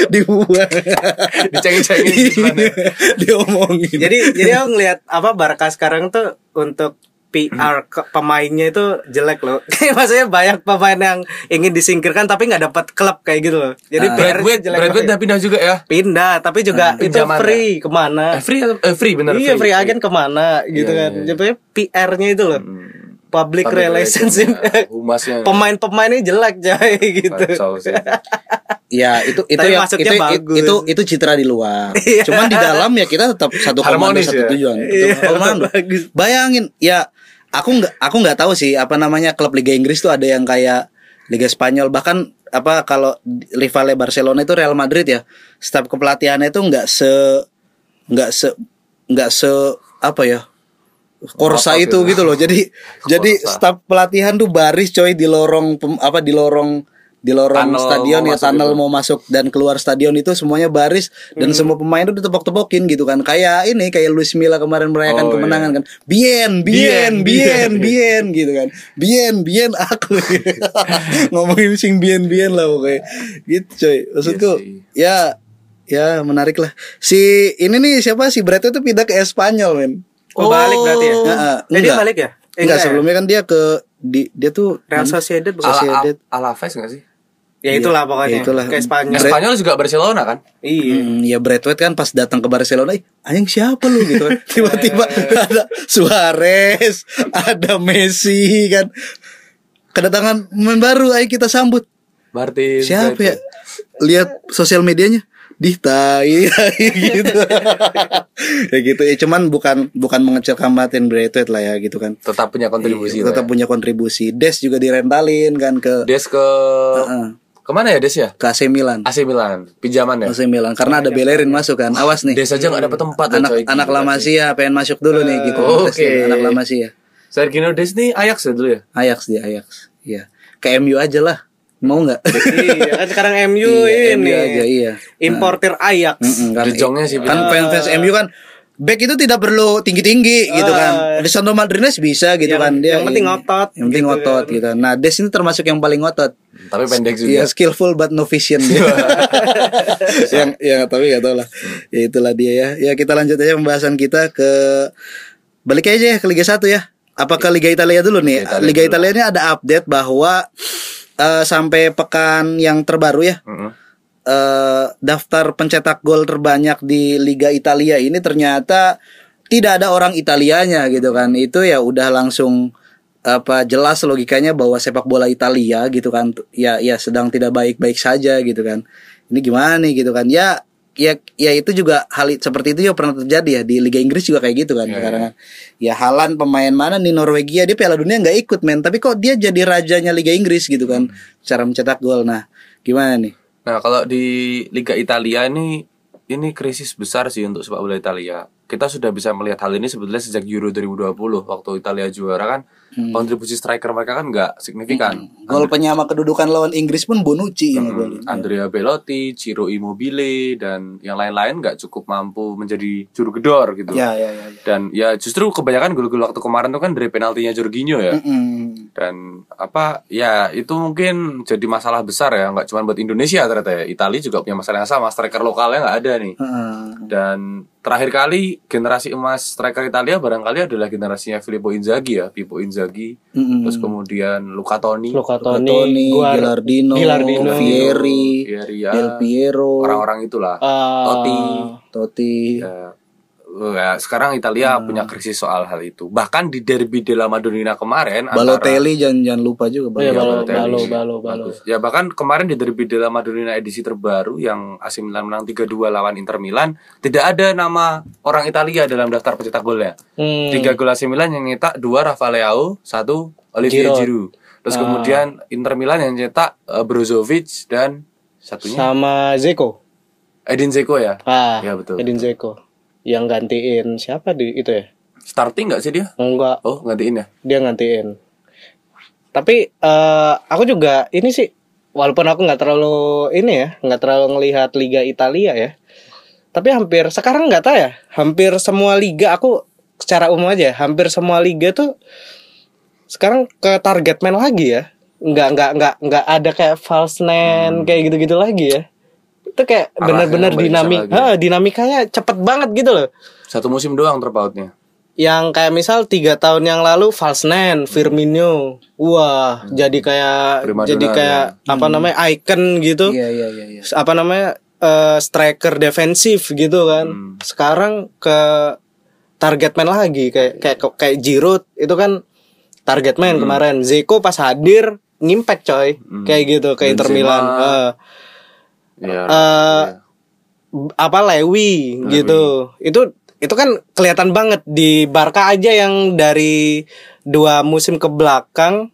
Dibuang. *laughs* Dicengin-cengin ya. Diomongin. jadi jadi aku ngelihat apa Barca sekarang tuh untuk PR ke- pemainnya itu jelek loh. *laughs* Maksudnya banyak pemain yang ingin disingkirkan tapi nggak dapat klub kayak gitu loh. Jadi PR Bradway, jelek Bradway banget. udah pindah juga ya. pindah tapi juga itu pinjaman free ke mana? Eh, free atau- eh, free bener iya free free. agen ke mana gitu Iya, kan. iya, iya. Jadi PR-nya itu loh. Public, Public relationship. relations, ya. Humasnya. Pemain-pemainnya jelek coy *laughs* gitu. *laughs* Ya itu itu Tapi yang itu, bagus. itu itu citra di luar. Iya. Cuman di dalam ya kita tetap satu komando Harmonis satu ya? tujuan. Iya, Satu komando. bagus. Bayangin ya aku nggak aku nggak tahu sih apa namanya klub Liga Inggris tuh ada yang kayak Liga Spanyol bahkan apa kalau rivalnya Barcelona itu Real Madrid ya. Staf kepelatihannya itu nggak se nggak se nggak se apa ya Korsa itu gitu. loh. Jadi *laughs* jadi Korsa. staf pelatihan tuh baris coy di lorong pem- apa di lorong di lorong Tunnel stadion ya tunnel gitu. mau masuk dan keluar stadion itu semuanya baris dan Hmm. semua pemain itu ditepok-tepokin gitu kan. Kayak ini kayak Luis Milla kemarin merayakan Oh, kemenangan iya. kan. Bien, bien, Bien, bien, gitu kan. Bien, bien aku. *laughs* Ngomongin sing bien, bien lah pokoknya. Gitu coy. Maksudku Iya sih. ya ya menarik lah. Si ini nih siapa si Brett itu pindah ke Espanyol men. Oh, balik berarti ya? Heeh, Jadi enggak. balik ya? Eh, Enggak, ya? sebelumnya kan dia ke di dia tuh Real? Sociedad bukan? Ala- sih? Ala, Sociedad. Alaves nggak sih? Ya itulah pokoknya. Ya itulah. Ke Spanyol. Bre- Spanyol juga Barcelona kan? Iya. Hmm, ya Bradway kan pas datang ke Barcelona, "Ih, anjing siapa lu gitu kan. *laughs* Tiba-tiba ada Suarez, ada Messi kan. Kedatangan pemain baru, ayo kita sambut. Martin. Siapa ya? Lihat sosial medianya. Dihtai *laughs* gitu. ya gitu ya cuman bukan bukan mengecilkan Martin Braithwaite lah ya gitu kan. Tetap punya kontribusi. Tetap lah ya. punya kontribusi. Des juga direntalin kan ke Des ke Heeh. ke mana ya Des ya? ke AC Milan. AC Milan, pinjaman ya. AC Milan karena ada Bellerin masuk kan. Awas nih. Des aja nggak dapat tempat loh, anak coy. anak lama sih. ya pengen masuk dulu nih gitu oke. Tes nih, anak lama sih ya Sergio Des nih Ajax ya dulu ya? Ajax dia Ajax iya ke MU aja lah mau nggak iya, kan sekarang *laughs* MU Iya, ini. MU aja iya Importir Ajax. Mm-mm, kan, De Jongnya sih kan fans fans MU kan back itu tidak perlu tinggi tinggi gitu kan Lisandro Martinez bisa gitu Yang- kan dia yang penting ini. ngotot, yang penting gitu ngotot gitu nah Des ini termasuk yang paling ngotot Tapi pendek juga. Iya skillful but no vision dia. *laughs* yang ya tapi gak tau lah. Ya itulah dia ya. Ya kita lanjut aja pembahasan kita ke balik aja ya ke Liga 1 ya. Apa ke Liga Italia dulu nih? Liga Italia Liga. Italia ini ada update bahwa eh, sampai pekan yang terbaru ya. Mm-mm. eh, daftar pencetak gol terbanyak di Liga Italia ini ternyata tidak ada orang Italianya gitu kan. Itu ya udah langsung apa jelas logikanya bahwa sepak bola Italia gitu kan ya ya sedang tidak baik-baik saja gitu kan. Ini gimana nih gitu kan. Ya ya ya itu juga hal seperti itu juga pernah terjadi ya di Liga Inggris juga kayak gitu kan Iya, sekarang kan. Ya Halan pemain mana nih Norwegia dia Piala Dunia nggak ikut men tapi kok dia jadi rajanya Liga Inggris gitu kan cara mencetak gol. Nah, gimana nih? Nah, kalau di Liga Italia ini ini krisis besar sih untuk sepak bola Italia. kita sudah bisa melihat hal ini sebetulnya sejak Euro 2020 waktu Italia juara kan Hmm. kontribusi striker mereka kan nggak signifikan. Gol penyama kedudukan lawan Inggris pun Bonucci yang ngegolin. Andrea Belotti, Ciro Immobile dan yang lain-lain nggak cukup mampu menjadi juru gedor gitu. Ya, ya, ya. ya. Dan ya justru kebanyakan gol-gol waktu kemarin tuh kan dari penaltinya Jorginho ya. Mm-mm. Dan apa ya itu mungkin jadi masalah besar ya nggak cuma buat Indonesia ternyata ya. Italia juga punya masalah yang sama striker lokalnya nggak ada nih. Heeh. Dan terakhir kali generasi emas striker Italia barangkali adalah generasinya Filippo Inzaghi ya, Pippo Inzaghi. Mm-mm. Terus kemudian Luca Toni, Luka Toni, Gilardino, Gilardino. Fieri, Fieri, ya, Del Piero, orang-orang itulah. eh, Totti. Totti. Ya, ya, sekarang Italia punya krisis soal hal itu. Bahkan di derby della Madonnina kemarin antara- Balotelli jangan jangan lupa juga Balotelli. Balo, Balotelli. Balo, Balo, Balo. Bagus. Ya bahkan kemarin di derby della Madonnina edisi terbaru yang AC Milan menang 3-2 lawan Inter Milan, tidak ada nama orang Italia dalam daftar pencetak golnya. Hmm. Tiga gol AC Milan yang nyetak dua Rafa Leao, satu Olivier Giroud. Giroud. Terus kemudian Inter Milan yang nyetak eh, Brozovic dan satunya Sama Zeko. Edin Dzeko ya. Ah, Ya, betul. Edin Zeko. Yang gantiin siapa di itu ya? Starting nggak sih dia? Enggak, Oh gantiin ya. dia gantiin. Tapi eh aku juga ini sih walaupun aku nggak terlalu ini ya, nggak terlalu ngelihat Liga Italia ya. Tapi hampir sekarang nggak tahu ya, hampir semua liga aku secara umum aja, hampir semua liga tuh sekarang ke target man lagi ya. Nggak nggak nggak nggak ada kayak false nine kayak gitu-gitu lagi ya. Itu kayak kembali dinamik, ha, dinamikanya cepet banget gitu loh Satu musim doang terpautnya. yang kayak misal tiga tahun yang lalu Falsnen, Firmino, wah jadi kayak Primadona, jadi kayak apa namanya icon gitu, Iya iya iya iya. apa namanya eh, striker defensif gitu kan. Hmm. Sekarang ke target man lagi kayak kayak kayak Giroud itu kan target man kemarin. Zeko pas hadir ngimpact coy kayak gitu ke Inter. Milan. Eh, Ya. eh, apa Lewi gitu. Itu itu kan kelihatan banget di Barca aja yang dari dua musim ke belakang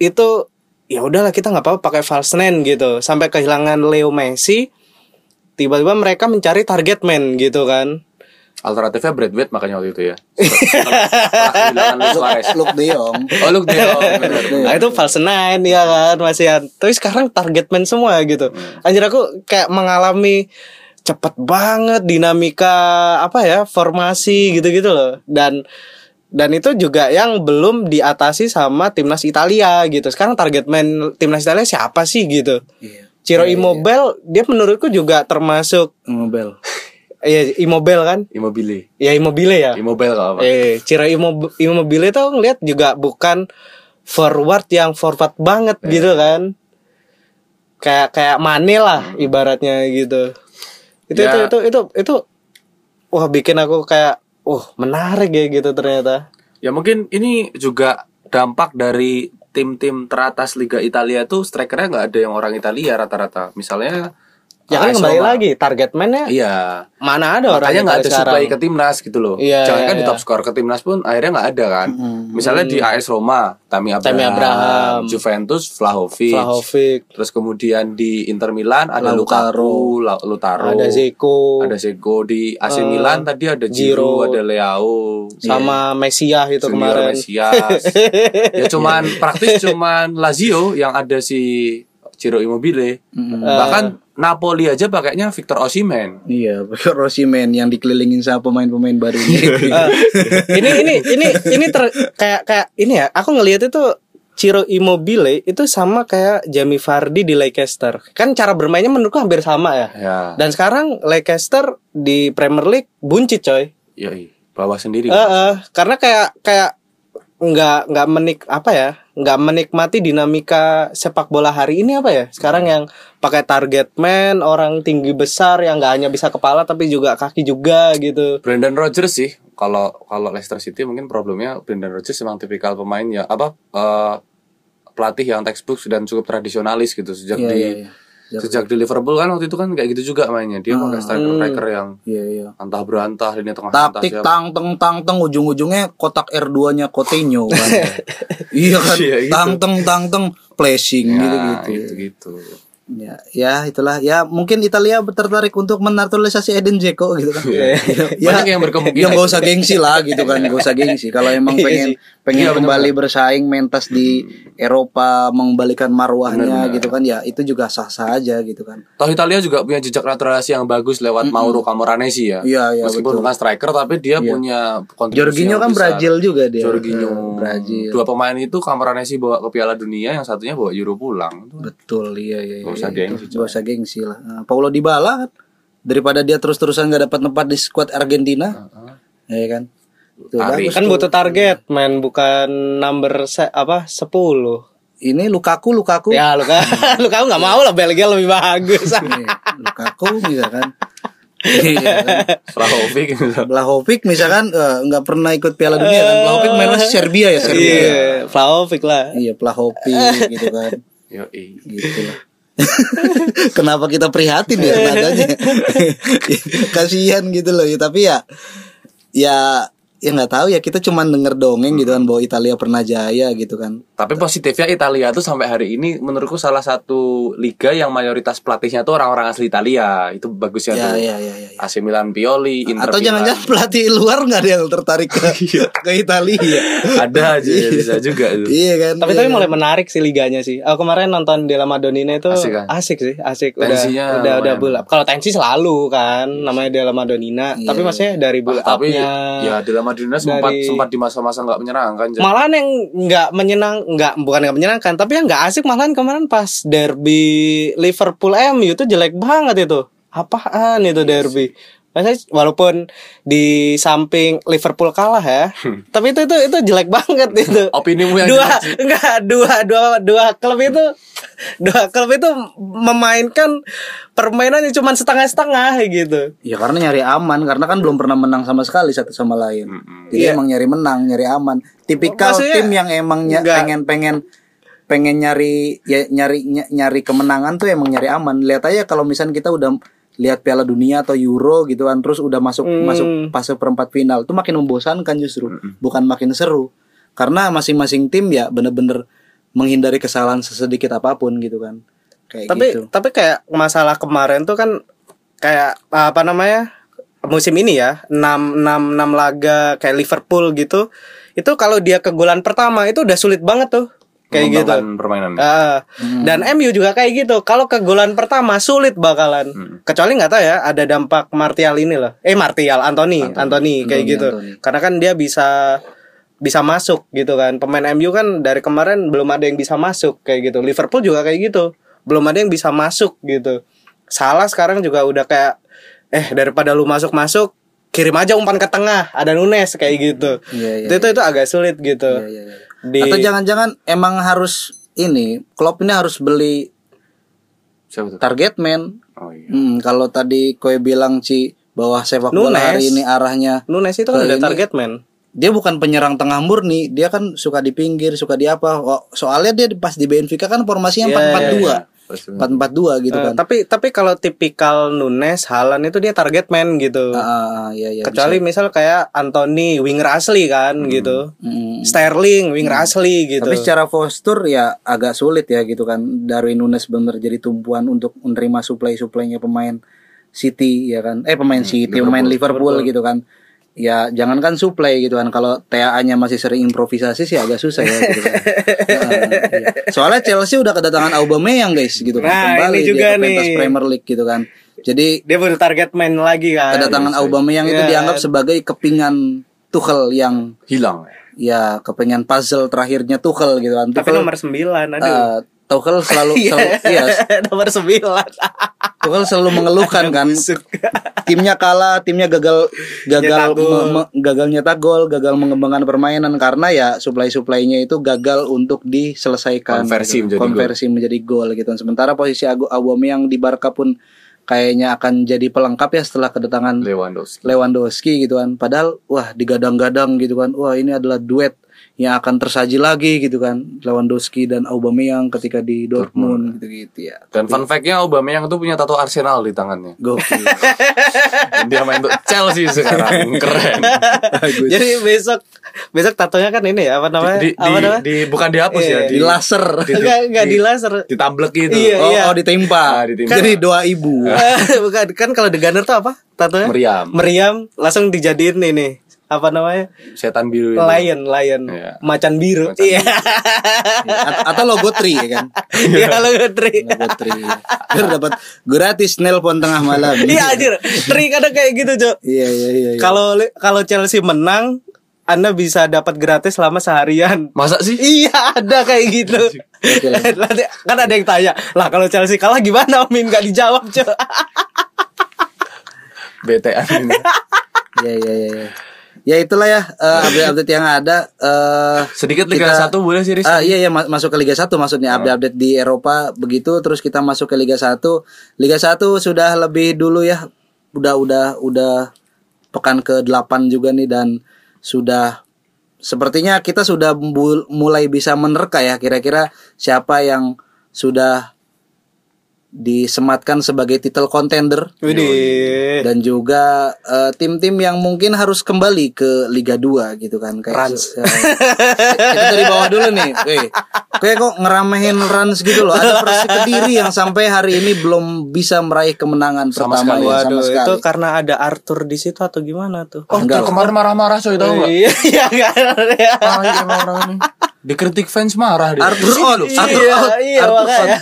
itu ya udahlah kita nggak apa-apa pakai false nine gitu. Sampai kehilangan Leo Messi tiba-tiba mereka mencari target man gitu kan Alternatifnya Bradway makanya waktu itu ya. *laughs* Suarez. Luke De Jong. Oh Luke De Jong. *laughs* Nah itu false nine ya kan masih. Tapi sekarang target man semua gitu. Anjir aku kayak mengalami cepet banget dinamika apa ya formasi gitu-gitu loh. Dan dan itu juga yang belum diatasi sama timnas Italia gitu. Sekarang target man timnas Italia siapa sih gitu? Iya. Ciro Immobile dia menurutku juga termasuk Mobile. Ya Immobile kan? Immobile. Ya Immobile ya. Immobile kalau apa? Eh, Ciro Immob- Immobile itu ngeliat juga bukan forward yang forward banget gitu kan. Kayak kayak Mane lah ibaratnya gitu. Itu Ya. itu itu itu itu wah bikin aku kayak wah menarik ya gitu ternyata. Ya mungkin ini juga dampak dari tim-tim teratas Liga Italia tuh strikernya nggak ada yang orang Italia rata-rata. Misalnya Ya kan kembali Roma. lagi target man-nya Iya. mana ada orang Makanya nggak ada sekarang. supply ke timnas gitu loh. Iya, Jangan kan iya, di iya. top skor ke timnas pun akhirnya nggak ada kan. Misalnya di AS Roma, Tammy Abraham, Tammy Abraham. Juventus, Vlahovic. Vlahovic, Terus kemudian di Inter Milan ada Lautaro. Lukaku, La- Lautaro. ada Zeko, Ada Zeko di AC Eh, Milan tadi ada. Giroud, ada Leao, sama Mesiah itu Junior kemarin. Mesias. *laughs* ya cuman praktis cuman Lazio yang ada si Ciro Immobile. Bahkan Napoli aja pakainya Victor Osimhen. Iya, Rosimen yang dikelilingin sama pemain-pemain barunya. *laughs* Eh, ini ini ini ini ter, kayak kayak ini ya aku ngelihat itu Ciro Immobile itu sama kayak Jamie Vardy di Leicester kan cara bermainnya menurutku hampir sama ya Ya. dan sekarang Leicester di Premier League buncit coy Yoi, bawah sendiri. Eh, eh, karena kayak kayak nggak nggak menik apa ya nggak menikmati dinamika sepak bola hari ini apa ya? Sekarang yang pakai target man orang tinggi besar yang nggak hanya bisa kepala tapi juga kaki juga gitu. Brendan Rodgers sih kalau kalau Leicester City mungkin problemnya Brendan Rodgers memang tipikal pemain ya apa eh, pelatih yang textbook dan cukup tradisionalis gitu sejak Iya, di iya, iya. sejak di Liverpool kan waktu itu kan kayak gitu juga mainnya dia pakai striker striker yang Iya, iya. antah berantah lini tengah Taktik siapa. tang teng tang teng ujung-ujungnya kotak R2-nya Coutinho kan. *laughs* iya kan. Iya, gitu. Tang teng tang teng flashing Ya, gitu gitu. gitu gitu Ya, ya itulah. Ya mungkin Italia tertarik untuk menaturalisasi Eden Dzeko gitu kan. Iya. Banyak yang berkemungkinan. Yang gak usah gengsi lah gitu kan, gak usah gengsi. Kalau emang Iya pengen. Pengen Iya, bener, kembali bersaing mentas di Eropa, mengembalikan marwahnya gitu kan, ya itu juga sah-sah aja gitu kan. Toh Italia juga punya jejak naturalisasi yang bagus lewat Mauro Camoranesi ya. Iya, iya, Meskipun betul. bukan striker tapi dia punya kontribusi Jorginho kan besar. Brazil juga dia. Jorginho. Eh, Brazil. Dua pemain itu Camoranesi bawa ke Piala Dunia, yang satunya bawa Euro pulang. Betul, iya iya. Gak iya, usah itu. gengsi, Gak usah gengsi lah. Nah, Paulo Dybala kan daripada dia terus-terusan gak dapat tempat di skuad Argentina. Ya kan? Tuh, Ari. bagus Kan tuh. butuh target, main bukan number se apa 10. Ini Lukaku, Lukaku. Ya Luka *laughs* Lukaku nggak mau lah Belgia lebih bagus. Iya, Lukaku misalkan. *laughs* Iya kan? Vlahovic misalkan eh, nggak pernah ikut Piala Dunia kan. Vlahovic mainnya Serbia ya, Serbia. Iya, Vlahovic lah. Iya, Vlahovic gitu kan. Yoi. Gitu lah. *laughs* Kenapa kita prihatin ya nadanya? Kasihan gitu loh ya, tapi ya ya ya nggak tahu ya kita cuman denger dongeng gitu kan bahwa Italia pernah jaya gitu kan. Tapi positifnya Italia tuh sampai hari ini menurutku salah satu liga yang mayoritas pelatihnya tuh orang-orang asli Italia. Itu bagusnya Ya tuh. ya ya ya. ya. AC Milan Pioli, Inter Atau jangan-jangan pelatih luar nggak ada yang tertarik ke, *laughs* ke Italia. ada aja ya, bisa juga itu. Iya kan. Tapi Iya tapi kan? mulai menarik sih liganya sih. Aku kemarin nonton Della Madonnina itu Asik kan? asik sih, asik. Udah Tensinya udah udah lumayan. up. Kalau tensi selalu kan namanya Della Madonnina. Iya. Tapi maksudnya dari build Ah, tapi up-nya ya di Madrid sempat dari- sempat di masa-masa nggak menyenangkan. Jan. malahan yang nggak menyenang nggak bukan nggak menyenangkan tapi yang nggak asik malahan kemarin pas derby Liverpool MU itu jelek banget itu. Apaan itu derby Maksudnya walaupun di samping Liverpool kalah ya, tapi itu itu itu jelek banget *laughs* itu. Opinimu yang dua jelek enggak dua dua dua klub itu dua klub itu memainkan permainan yang cuma setengah-setengah gitu. Ya karena nyari aman karena kan belum pernah menang sama sekali satu sama lain. Jadi Iya. emang nyari menang, nyari aman. Tipikal Maksudnya, tim yang emang ny- pengen pengen pengen nyari ya nyari ny- nyari kemenangan tuh emang nyari aman. Lihat aja kalau misalnya kita udah lihat Piala Dunia atau Euro gitu kan terus udah masuk Hmm. masuk fase perempat final tuh makin membosankan justru, bukan makin seru. Karena masing-masing tim ya bener-bener menghindari kesalahan sesedikit apa pun gitu kan. Kayak tapi gitu. tapi kayak masalah kemarin tuh kan kayak apa namanya musim ini ya 6 6 6 laga kayak Liverpool gitu itu kalau dia ke golan pertama itu udah sulit banget tuh kayak gitu. Permainan. Ah, dan MU juga kayak gitu. Kalau ke golan pertama sulit bakalan. Kecuali nggak tahu ya ada dampak Martial ini loh. Eh Martial Anthony. Anthony, kayak Anthony, gitu. Anthony. karena kan dia bisa bisa masuk gitu kan. Pemain MU kan dari kemarin belum ada yang bisa masuk kayak gitu. Liverpool juga kayak gitu. Belum ada yang bisa masuk gitu. Salah sekarang juga udah kayak eh daripada lu masuk masuk kirim aja umpan ke tengah ada Nunes kayak gitu. Iya, iya, itu, itu itu agak sulit gitu. Iya, iya, iya. Di Atau jangan-jangan emang harus ini Klopp ini harus beli Siapa tuh? target man. Oh iya. Hmm, kalau tadi kowe bilang Ci bahwa sepak bola Nunes. hari ini arahnya Nunes itu kan udah target man dia bukan penyerang tengah murni, dia kan suka di pinggir, suka di apa. Oh, soalnya dia pas di Benfica kan formasinya Iya, 4-4-2. Pasti. 4-4-2 gitu Eh, kan. tapi tapi kalau tipikal Nunes Halan itu dia target man gitu ah, iya, iya, kecuali misal kayak Anthony winger asli kan gitu Hmm. Sterling winger asli gitu Tapi secara postur ya agak sulit ya gitu kan. Darwin Nunes benar jadi tumpuan untuk menerima suplai-suplainya pemain City ya kan. Eh pemain City, pemain Liverpool, gitu kan. Ya jangankan suplai gitu kan. Kalau TA-nya masih sering improvisasi sih agak susah ya gitu kan. *laughs* Nah, iya. Soalnya Chelsea udah kedatangan Aubameyang guys gitu kan. Nah, Kembali ini juga ke pentas. Premier League gitu kan. Jadi dia butuh target man lagi kan kedatangan Aubameyang itu Iya. dianggap sebagai kepingan Tuchel yang Hilang. ya kepingan puzzle terakhirnya Tuchel gitu kan. tapi Tuchel nomor 9 aduh Eh, Tuchel selalu, *laughs* selalu iya, nomor 9 Tuchel selalu mengeluhkan kan timnya kalah, timnya gagal gagal Nyetak gol. me- me- gagal nyetak gol, gagal mengembangkan permainan karena ya suplai-suplainya itu gagal untuk diselesaikan Konversi gitu. menjadi konversi menjadi gol gitu. Sementara posisi Agu Aubameyang di Barca pun kayaknya akan jadi pelengkap ya setelah kedatangan Lewandowski. Lewandowski gitu kan. Padahal wah digadang-gadang gitu kan. Wah, ini adalah duet yang akan tersaji lagi gitu kan Lewandowski dan Aubameyang ketika di Dortmund gitu-gitu ya. Dan fun fact-nya Aubameyang tuh punya tato Arsenal di tangannya. Gokil. *laughs* Dia main untuk Chelsea sekarang. *laughs* Keren. Jadi besok besok tatonya kan ini ya apa namanya? Di, di, apa namanya? di- bukan dihapus Iya, ya, di laser. Enggak enggak di laser. ditamblek gitu. Iya, Oh, iya. oh ditimpa. Ah, ditimpa. Jadi doa ibu. *laughs* Bukan kan kalau The Gunner tuh apa? Tatonya? Meriam. Meriam langsung dijadiin ini apa namanya? Setan biru itu. Lion, lion. Iya. Macan biru. Macan Iya. A- atau logo tri ya kan? Iya kalau Tri. Logo tri. Biar dapat gratis nelpon tengah malam. Iya anjir. Tri kadang kayak gitu, Cok. Iya iya iya. iya. Kalau kalau Chelsea menang, Anda bisa dapat gratis selama seharian. Masa sih? Iya ada kayak gitu. *laughs* Nanti kan ada yang tanya, lah kalau Chelsea kalah gimana Min? Gak dijawab cok. *laughs* BTN ini. Iya iya iya. Ya itulah ya eh, update-update yang ada. eh, Sedikit Liga kita- 1 boleh sih, Riz? Ah, iya iya ma- masuk ke Liga 1 maksudnya update-update di Eropa begitu terus kita masuk ke Liga 1. Liga 1 sudah lebih dulu ya. Udah udah udah pekan ke-8 juga nih dan sudah sepertinya kita sudah mulai bisa menerka ya kira-kira siapa yang sudah disematkan sebagai title contender Widih. dan juga eh, tim-tim yang mungkin harus kembali ke Liga 2 gitu kan kayak Rans. ya, kita dari bawah dulu nih Weh, kayak kok ngeramehin Rans gitu loh ada Persik Kediri yang sampai hari ini belum bisa meraih kemenangan Sama pertama sekali. ya, sama Waduh, sekali itu karena ada Arthur di situ atau gimana tuh? Oh, Enggak tuh kemarin marah-marah coy tau gak? Iya, iya, iya. Iya. Dikritik fans marah dia. Arthur out Arthur Iya, out iya, Arthur out makanya.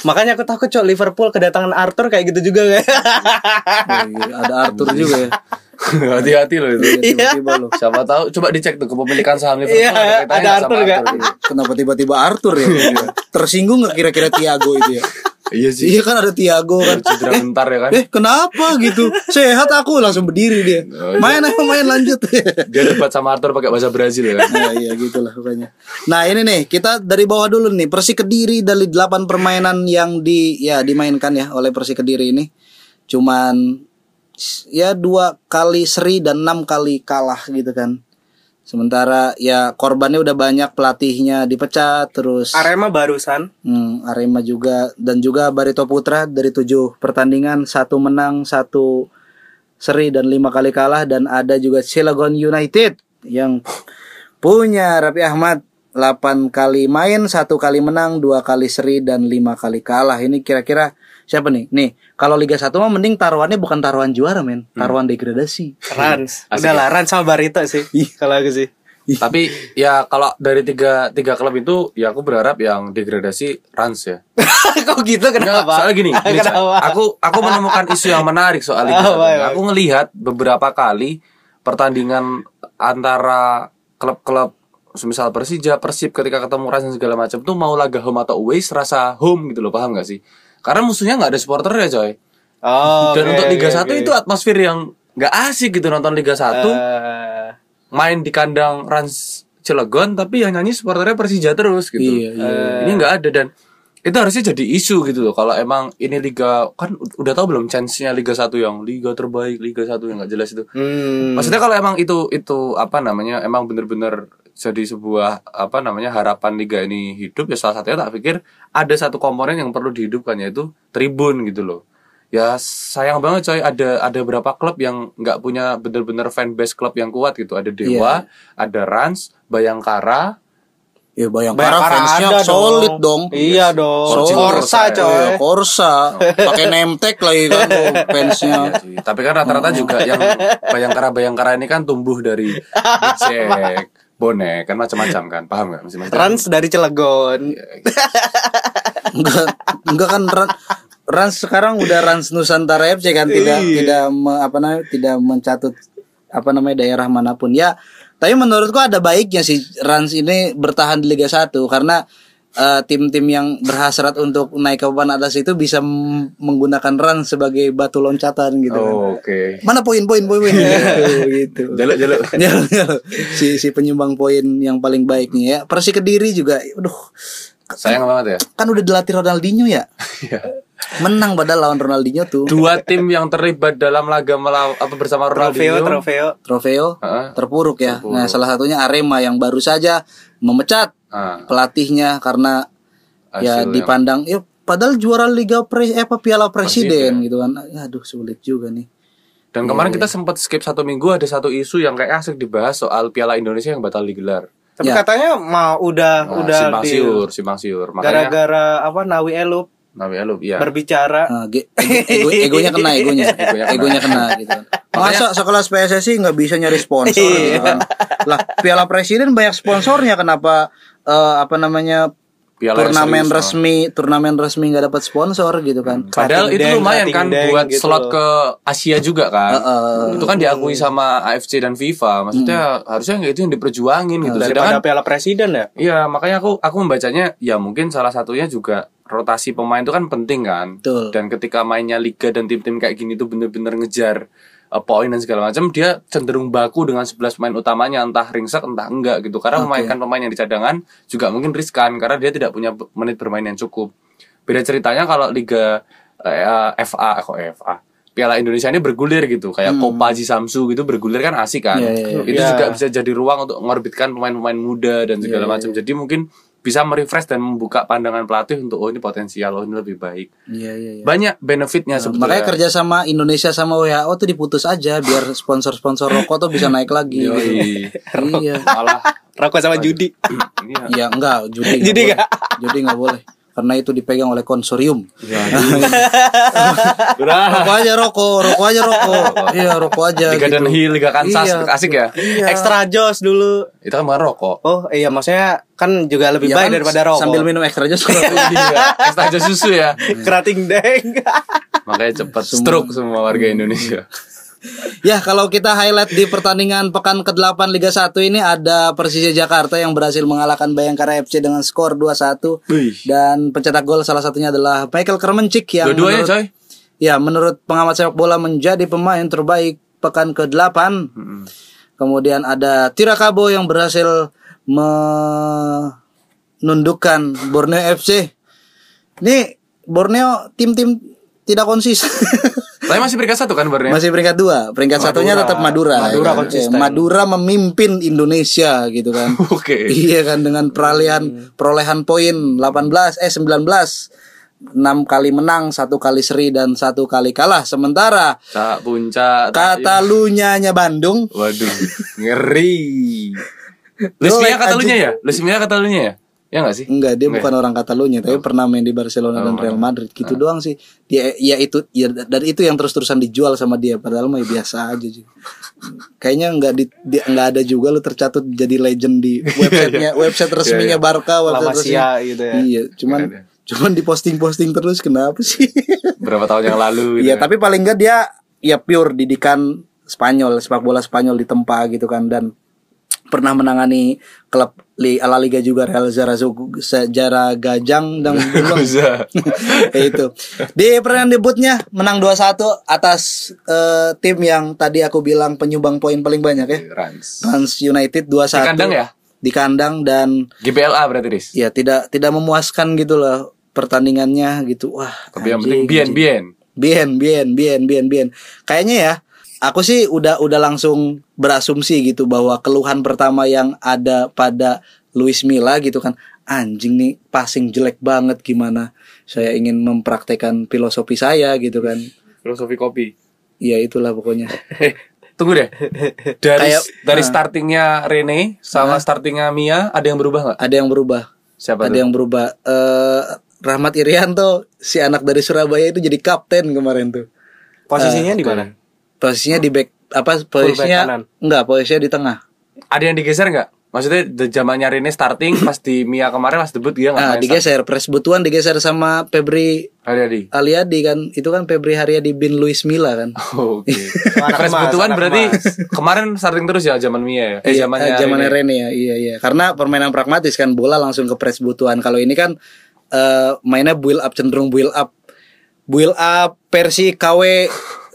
makanya aku takut cok Liverpool kedatangan Arthur kayak gitu juga kayak. Iya, ada Arthur juga ya *laughs* Hati-hati loh itu. Iya. tiba-tiba loh Siapa tahu coba dicek tuh kepemilikan saham Liverpool. Iya, ada Arthur sama nggak? Arthur. kenapa tiba-tiba Arthur ya *laughs* tersinggung nggak kira-kira Tiago itu ya Iya sih. iya kan ada Tiago kan *laughs* Cedera bentar ya kan. Eh kenapa gitu Sehat aku langsung berdiri dia Oh, iya. Main aja main lanjut *laughs* Dia debat sama Arthur pakai bahasa Brazil ya kan. Nah iya gitulah pokoknya Nah ini nih kita dari bawah dulu nih Persik Kediri dari 8 permainan yang di ya dimainkan ya oleh Persik Kediri ini Cuman ya dua kali seri dan enam kali kalah gitu kan Sementara ya korbannya udah banyak pelatihnya dipecat terus Arema barusan. Hmm, Arema juga dan juga Barito Putra dari tujuh pertandingan satu menang satu seri dan lima kali kalah dan ada juga Cilegon United yang punya Rapi Ahmad 8 kali main satu kali menang dua kali seri dan lima kali kalah ini kira-kira siapa nih nih kalau Liga 1 mah mending taruhannya bukan taruhan juara men taruhan degradasi Rans. Asik Udah ya? lah Rans sama Barito sih. Kalau aku sih. Tapi ya kalau dari tiga tiga klub itu ya aku berharap yang degradasi Rans ya. *laughs* Kok gitu kenapa? soalnya gini, gini, kenapa? aku aku menemukan isu yang menarik soal Liga *laughs* Apa, satu ini. apa? Aku ngelihat beberapa kali pertandingan antara klub-klub semisal Persija, Persib ketika ketemu Rans dan segala macam tuh mau laga home atau away serasa home gitu loh, paham gak sih? Karena musuhnya nggak ada supporter ya coy. Oh, Dan oke, untuk Liga oke, 1 oke. itu atmosfer yang nggak asik gitu nonton Liga 1 Eh, main di kandang Rans Cilegon tapi yang nyanyi supporternya Persija terus gitu. Iya, iya, Eh, Ini nggak ada dan itu harusnya jadi isu gitu loh kalau emang ini liga kan udah tahu belum chance-nya Liga 1 yang liga terbaik Liga 1 yang nggak jelas itu. hmm. Maksudnya kalau emang itu itu apa namanya emang bener-bener jadi sebuah apa namanya harapan liga ini hidup ya salah satunya tak pikir ada satu komponen yang perlu dihidupkan yaitu tribun gitu loh. Ya sayang banget coy ada ada berapa klub yang nggak punya bener-bener fanbase klub yang kuat gitu. Ada Dewa, ada Rans, Bayangkara, ya bayang Bayangkara para fansnya ada solid dong, Iya dong. Solid. Korsa Iya, coy. Korsa pakai name tag lagi kan tuh *laughs* fansnya Iya sih. Tapi kan rata-rata juga yang bayangkara-bayangkara ini kan tumbuh dari *laughs* Jack, bonek kan macam-macam kan, paham nggak? Masih masih. Rans dari Cilegon. enggak enggak kan Ran, Rans sekarang udah Rans Nusantara FC kan tidak Iya. tidak me- apa namanya tidak mencatut apa namanya daerah mana pun ya tapi menurutku ada baiknya sih Rans ini bertahan di Liga 1 karena eh, tim-tim yang berhasrat untuk naik ke papan atas itu bisa menggunakan Rans sebagai batu loncatan gitu kan. Oh, Oke. Mana poin-poin poin-poin gitu, *laughs* gitu. Jaluk jalur. *laughs* si si penyumbang poin yang paling baik nih ya. Persik Kediri juga aduh Sayang banget ya. kan udah dilatih Ronaldinho ya. Iya. Menang padahal lawan Ronaldinho tuh. Dua tim yang terlibat dalam laga melaw apa bersama Trofeo, Ronaldinho. trofeo. Trofeo Heeh. terpuruk ya. Nah, salah satunya Arema yang baru saja memecat Ah, pelatihnya karena ya hasil yang- dipandang ya padahal juara Liga Pre eh, apa Piala Presiden, gitu kan. Aduh sulit juga nih. Dan Iya, kemarin kita sempat skip satu minggu ada satu isu yang kayak asik dibahas soal Piala Indonesia yang batal digelar. Tapi Ya. katanya mau udah Nah, udah simpang siur, simpang siur. Makanya gara-gara apa Nawi Elup Nabi Elup, ya. berbicara Nah, ge- ego, ego- egonya kena egonya. *laughs* Egonya kena. egonya kena gitu. *laughs* kan. Masa sekelas PSSI nggak bisa nyari sponsor *laughs* gitu kan. Lah, Piala Presiden banyak sponsornya kenapa eh, apa namanya Piala turnamen serius, resmi turnamen resmi nggak dapat sponsor gitu kan. Padahal Cutting itu deng, lumayan kan deng buat gitu slot ke Asia juga kan. Heeh. itu kan diakui sama AFC dan FIFA. Maksudnya harusnya nggak itu yang diperjuangin gitu. daripada Sedangkan Piala Presiden ya. Iya, makanya aku aku membacanya ya mungkin salah satunya juga rotasi pemain itu kan penting kan. Betul. Dan ketika mainnya liga dan tim-tim kayak gini tuh bener-bener ngejar uh, poin dan segala macam, dia cenderung baku dengan 11 pemain utamanya entah ringsek entah enggak gitu. Karena Oke. memainkan pemain yang di cadangan juga mungkin riskan karena dia tidak punya menit bermain yang cukup. Beda ceritanya kalau liga eh, FA kok FA Piala Indonesia ini bergulir gitu kayak Copa Haji Samsu gitu bergulir kan asik kan Iya, iya, iya. itu Iya. juga bisa jadi ruang untuk mengorbitkan pemain-pemain muda dan segala Iya, macam. Jadi mungkin bisa merefresh dan membuka pandangan pelatih untuk oh ini potensial, oh ini lebih baik. Iya iya iya. Banyak benefitnya sebetulnya. Makanya kerja sama Indonesia sama WHO tuh diputus aja biar sponsor-sponsor rokok tuh bisa naik lagi. gitu. Yoi. iya. malah Rokok sama judi. iya. Ya enggak, judi. Judi nggak boleh. Judi nggak boleh. Karena itu dipegang oleh konsorium. *laughs* Udah. Rokok aja rokok, rokok aja rokok. Iya, rokok aja Liga gitu. dan Hill, Liga Kansas, Iya. asik ya. Iya. Ekstra jos dulu. Itu kan bukan rokok. Oh iya maksudnya kan juga lebih Iya baik kan, daripada rokok. Sambil minum ekstra aja *laughs* iya, ekstra aja susu ya. kerating deng. Makanya cepat stroke semua warga Indonesia. Ya kalau kita highlight di pertandingan pekan ke-8 Liga 1 ini ada Persija Jakarta yang berhasil mengalahkan Bayangkara FC dengan skor 2-1 Wih. dan pencetak gol salah satunya adalah Michael Kermencik yang Dua-duanya menurut, coy. ya menurut pengamat sepak bola menjadi pemain terbaik pekan ke-8. Mm-mm. Kemudian ada Tirakabo yang berhasil menundukkan Borneo FC. Ini Borneo tim-tim tidak konsisten. *laughs* Tapi masih peringkat satu kan Borneo? Masih peringkat dua, peringkat satunya tetap Madura. Madura ya kan? konsisten. Eh, Madura memimpin Indonesia gitu kan. *laughs* Oke. iya kan dengan peralihan perolehan poin 18 eh 19 6 kali menang, satu kali seri dan satu kali kalah. Sementara Tak puncak. Katalunya Bandung Waduh, ngeri. *laughs* Luis Mia like Katalunya ya? Luis Mia Katalunya ya? Ya nggak sih? Enggak, dia bukan orang Katalunya, tapi pernah main di Barcelona dan Real Madrid gitu doang sih. Dia ya itu ya dan itu yang terus-terusan dijual sama dia padahal mah ya biasa aja sih. Kayaknya enggak di, di- enggak ada juga lu tercatut jadi legend di *laughs* websitenya website resminya Barca, La website Masia resmi. gitu ya. Iya, cuman ya. cuman di posting-posting terus kenapa sih? Berapa tahun yang lalu gitu Iya, kan? tapi paling enggak dia ya pure didikan Spanyol, sepak bola Spanyol di Tempa gitu kan dan pernah menangani klub li, ala liga juga Real Zaragoza sejarah Gajang dan. *laughs* Ya *laughs* itu. Di pertandingan debutnya menang 2-1 atas eh, tim yang tadi aku bilang penyumbang poin paling banyak ya. Rans. Rans United 2-1. Di kandang ya? Di kandang dan GBLA berarti Riz. ya tidak tidak memuaskan gitu loh pertandingannya gitu. Wah. Tapi yang penting bien bien. Bien, bien, bien, bien, bien. Kayaknya ya, aku sih udah udah langsung berasumsi gitu bahwa keluhan pertama yang ada pada Luis Milla gitu kan, anjing nih passing jelek banget gimana saya ingin mempraktekkan filosofi saya gitu kan. Filosofi kopi. Ya itulah pokoknya. *laughs* Tunggu deh. Dari Kayak- dari ah. startingnya Rene sama startingnya Mia ada yang berubah nggak? Ada yang berubah. Siapa ada tuh? yang berubah. Eh Rahmat Irianto, si anak dari Surabaya itu jadi kapten kemarin tuh. Posisinya di mana? Posisinya di back apa posisinya enggak, posisinya di tengah. Ada yang digeser nggak? Maksudnya zamannya Rene starting pas di Mia kemarin pas debut dia nggak Nah, digeser Pres Butuan digeser sama Febri Hari Adi. Aliadi kan. Itu kan Febri Haryadi bin Luis Milla kan. *laughs* Oke. Anak Pres emas, Butuan berarti emas. kemarin starting terus ya zaman Mia ya? Eh Iya, zamannya eh, zamannya Rene. Rene ya. Iya iya. Karena permainan pragmatis kan bola langsung ke Pres Butuan. Kalau ini kan eh, mainnya build up cenderung build up. Build up versi KW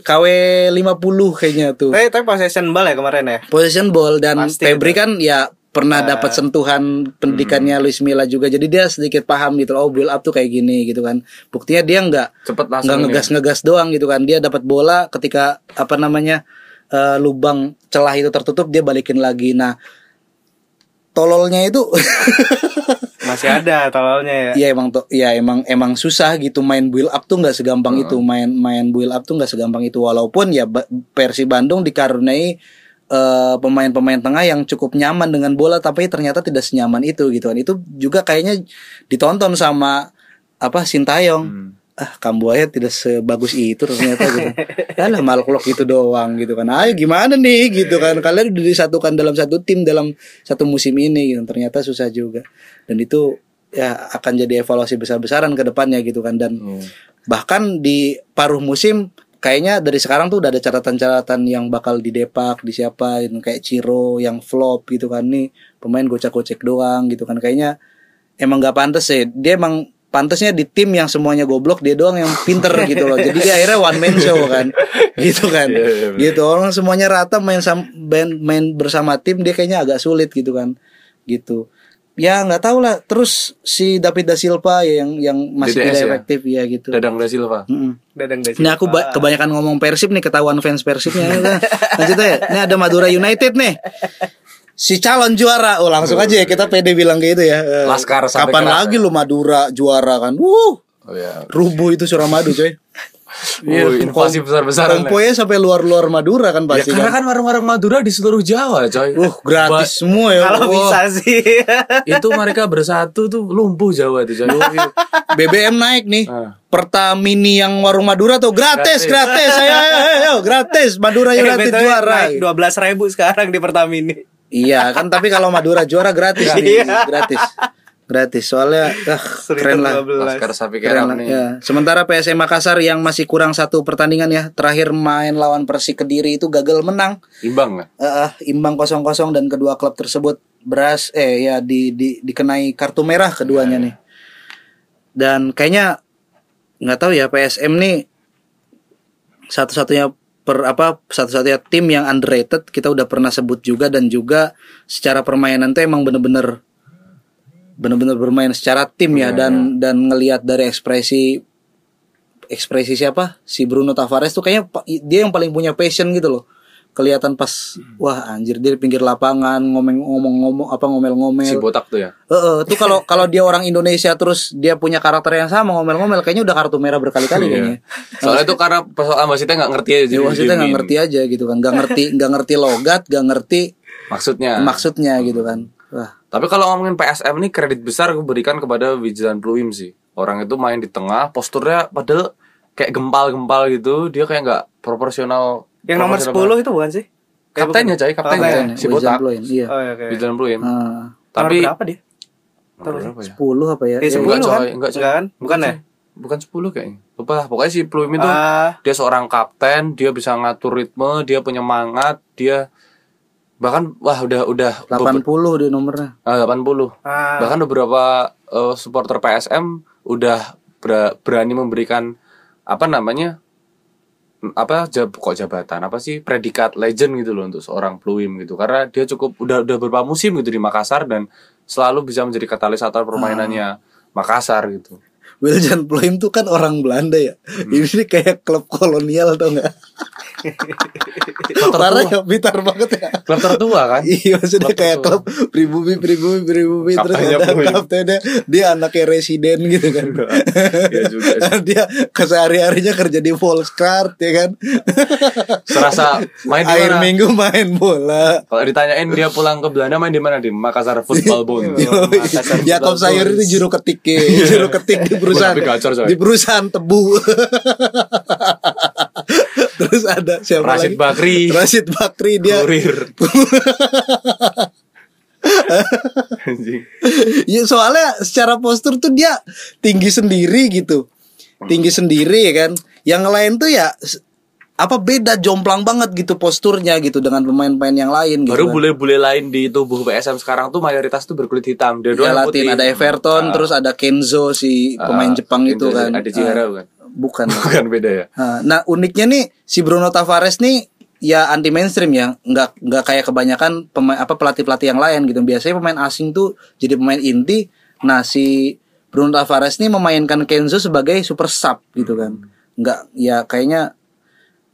KW 50 kayaknya tuh. Tapi tapi possession ball ya kemarin ya. Possession ball dan Pasti Febri kan ya pernah dapat sentuhan pendidikannya Luis Milla juga. Jadi dia sedikit paham gitu oh build up tuh kayak gini gitu kan. Buktinya dia nggak Cepet nggak ini. ngegas ngegas doang gitu kan. Dia dapat bola ketika apa namanya eh, lubang celah itu tertutup dia balikin lagi. Nah tololnya itu. *laughs* Masih ada tololnya ya. Iya emang to, ya emang emang susah gitu main build up tuh nggak segampang itu. Main main build up tuh nggak segampang itu. Walaupun ya Ba- Persi Bandung dikaruniai eh, pemain-pemain tengah yang cukup nyaman dengan bola tapi ternyata tidak senyaman itu gitu kan. Itu juga kayaknya ditonton sama apa Sintayong ah Kambuaya tidak sebagus itu ternyata gitu. *laughs* Ya lah makhluk itu doang gitu kan. Ayo gimana nih? gitu kan. Kalian udah disatukan dalam satu tim dalam satu musim ini gitu. Ternyata susah juga. Dan itu ya akan jadi evaluasi besar-besaran ke depannya gitu kan. Dan bahkan di paruh musim kayaknya dari sekarang tuh udah ada catatan-catatan yang bakal didepak di siapa gitu. kayak Ciro yang flop gitu kan. Nih pemain gocek-gocek doang gitu kan. Kayaknya emang nggak pantas sih. Dia emang pantasnya di tim yang semuanya goblok dia doang yang pinter *laughs* gitu loh jadi dia akhirnya one man show kan *laughs* gitu kan Iya, iya, gitu orang semuanya rata main sam main, main bersama tim dia kayaknya agak sulit gitu kan gitu ya nggak tahu lah terus si David da Silva ya yang yang masih DDS tidak ya? efektif ya gitu Dadang da Silva. Mm-mm. Dadang dari Ini aku ba- kebanyakan ngomong Persib nih ketahuan fans Persibnya. Lanjut ya. Ini ada Madura United nih. Si calon juara. Oh, langsung aja ya kita pede bilang gitu ya. Eh, Laskar Kapan keras, lagi lu Madura juara kan? Wuh. Oh ya. Rubuh itu Suramadu coy. *laughs* Oh, invasi besar-besaran. lah. Komponya sampai luar-luar Madura kan Ya, pasti karena kan. kan warung-warung Madura di seluruh Jawa, coy. Uh, gratis semua ya. Kalau Wah. bisa sih. *laughs* itu mereka bersatu tuh lumpuh Jawa itu, coy. *laughs* BBM naik nih. Ah. Pertamini yang warung Madura tuh gratis, gratis. Ayo, ayo, ayo, gratis. Madura United BTW juara. naik 12 ribu sekarang di Pertamini. Iya kan tapi kalau Madura juara gratis nih, Iya. gratis. Gratis soalnya ah, keren lah. Sapi Keren lah. Ya. Sementara PSM Makassar yang masih kurang satu pertandingan ya, terakhir main lawan Persi Kediri itu gagal menang. Imbang nggak? Eh, imbang 0-0 dan kedua klub tersebut beras eh ya di, di dikenai kartu merah keduanya nih. Dan kayaknya nggak tahu ya PSM nih satu-satunya per apa satu-satunya tim yang underrated kita udah pernah sebut juga dan juga secara permainan tuh emang bener-bener bener-bener bermain secara tim ya dan dan ngelihat dari ekspresi ekspresi siapa? Si Bruno Tavares tuh kayaknya dia yang paling punya passion gitu loh kelihatan pas wah anjir dia di pinggir lapangan ngomong ngomong ngomong apa ngomel-ngomel Si botak tuh ya. Heeh, tuh kalau *laughs* kalau dia orang Indonesia terus dia punya karakter yang sama ngomel-ngomel kayaknya udah kartu merah berkali-kali kayaknya. Soalnya itu karena persoalan wasitnya nggak ngerti aja. Ya wasitnya nggak ngerti aja gitu kan, nggak ngerti nggak ngerti logat, nggak ngerti Maksudnya. maksudnya gitu kan. Wah, Tapi kalau ngomongin PSM ini kredit besar aku berikan kepada Wijan Pluim sih. Orang itu main di tengah, posturnya padahal kayak gempal-gempal gitu. Dia kayak nggak proporsional. Yang nomor proporsional 10 itu bukan sih? Kayak Kaptennya bukan? coy, kaptennya. Kapten. Si Wijan botak. Iya. Oh, iya, oke. Wijan Pluim. Ah, Tapi berapa dia? Nomor berapa ya? 10 apa ya? Eh, Eh, 10 enggak, kan? coy, enggak, coy. Enggak kan? Bukan ya? Bukan 10 kayaknya. Lupa lah. Pokoknya si Pluim itu Ah, dia seorang kapten, dia bisa ngatur ritme, dia punya mangat, dia bahkan wah udah udah 80 di nomornya. Ah, 80. ah. Bahkan beberapa eh, supporter PSM udah ber- berani memberikan apa namanya? Apa jab, kok jabatan? Apa sih predikat legend gitu loh untuk seorang Pluim gitu. Karena dia cukup udah udah beberapa musim gitu di Makassar dan selalu bisa menjadi katalisator permainannya Makassar gitu. Wiljan Pluim tuh kan orang Belanda ya. Ini kayak klub kolonial atau enggak? Parah ya, bitar banget ya. Klub tertua kan? Iya maksudnya Klub kayak klub pribumi pribumi pribumi terus ada kaptennya dia anaknya residen gitu kan. Iya juga *laughs* dia kesehari harinya kerja di Volkskrant ya kan. Serasa main di Air mana? minggu main bola. Kalau ditanyain dia pulang ke Belanda main di mana di Makassar Football Bond. Jakob Sayur itu juru ketik ya. juru ketik di perusahaan gacor, di perusahaan tebu. *laughs* Terus ada siapa Rashid lagi? Bakri. Rashid Bakri dia Kurir. *laughs* Ya soalnya secara postur tuh dia tinggi sendiri gitu tinggi sendiri kan yang lain tuh ya apa beda jomplang banget gitu posturnya gitu dengan pemain-pemain yang lain gitu Baru kan. bule-bule lain di tubuh PSM sekarang tuh mayoritas tuh berkulit hitam. Dia Ya, yang Latin putih. ada Everton Ah, terus ada Kenzo si pemain ah, Jepang itu Kenzo, kan Ada Chihara Ah, bukan? bukan *laughs* Bukan beda ya. Ah, nah uniknya nih si Bruno Tavares nih ya anti mainstream ya nggak nggak kayak kebanyakan pemain apa pelatih pelatih yang lain gitu biasanya pemain asing tuh jadi pemain inti nah si Bruno Tavares ini memainkan Kenzo sebagai super sub gitu kan nggak ya kayaknya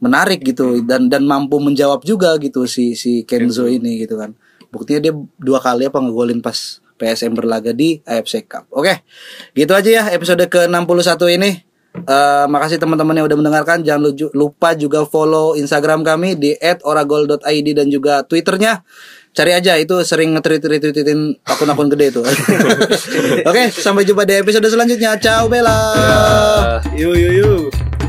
menarik gitu dan dan mampu menjawab juga gitu si si Kenzo ini gitu kan buktinya dia dua kali apa ngegolin pas PSM berlaga di AFC Cup oke gitu aja ya episode ke 61 ini Eh, makasih teman-teman yang udah mendengarkan. Jangan lupa juga follow Instagram kami di @oragol.id dan juga Twitternya. Cari aja itu sering nge-tweet retweetin akun-akun gede itu. *laughs* Oke, sampai jumpa di episode selanjutnya. Ciao Bella. Ah. Yuk yuk yuk.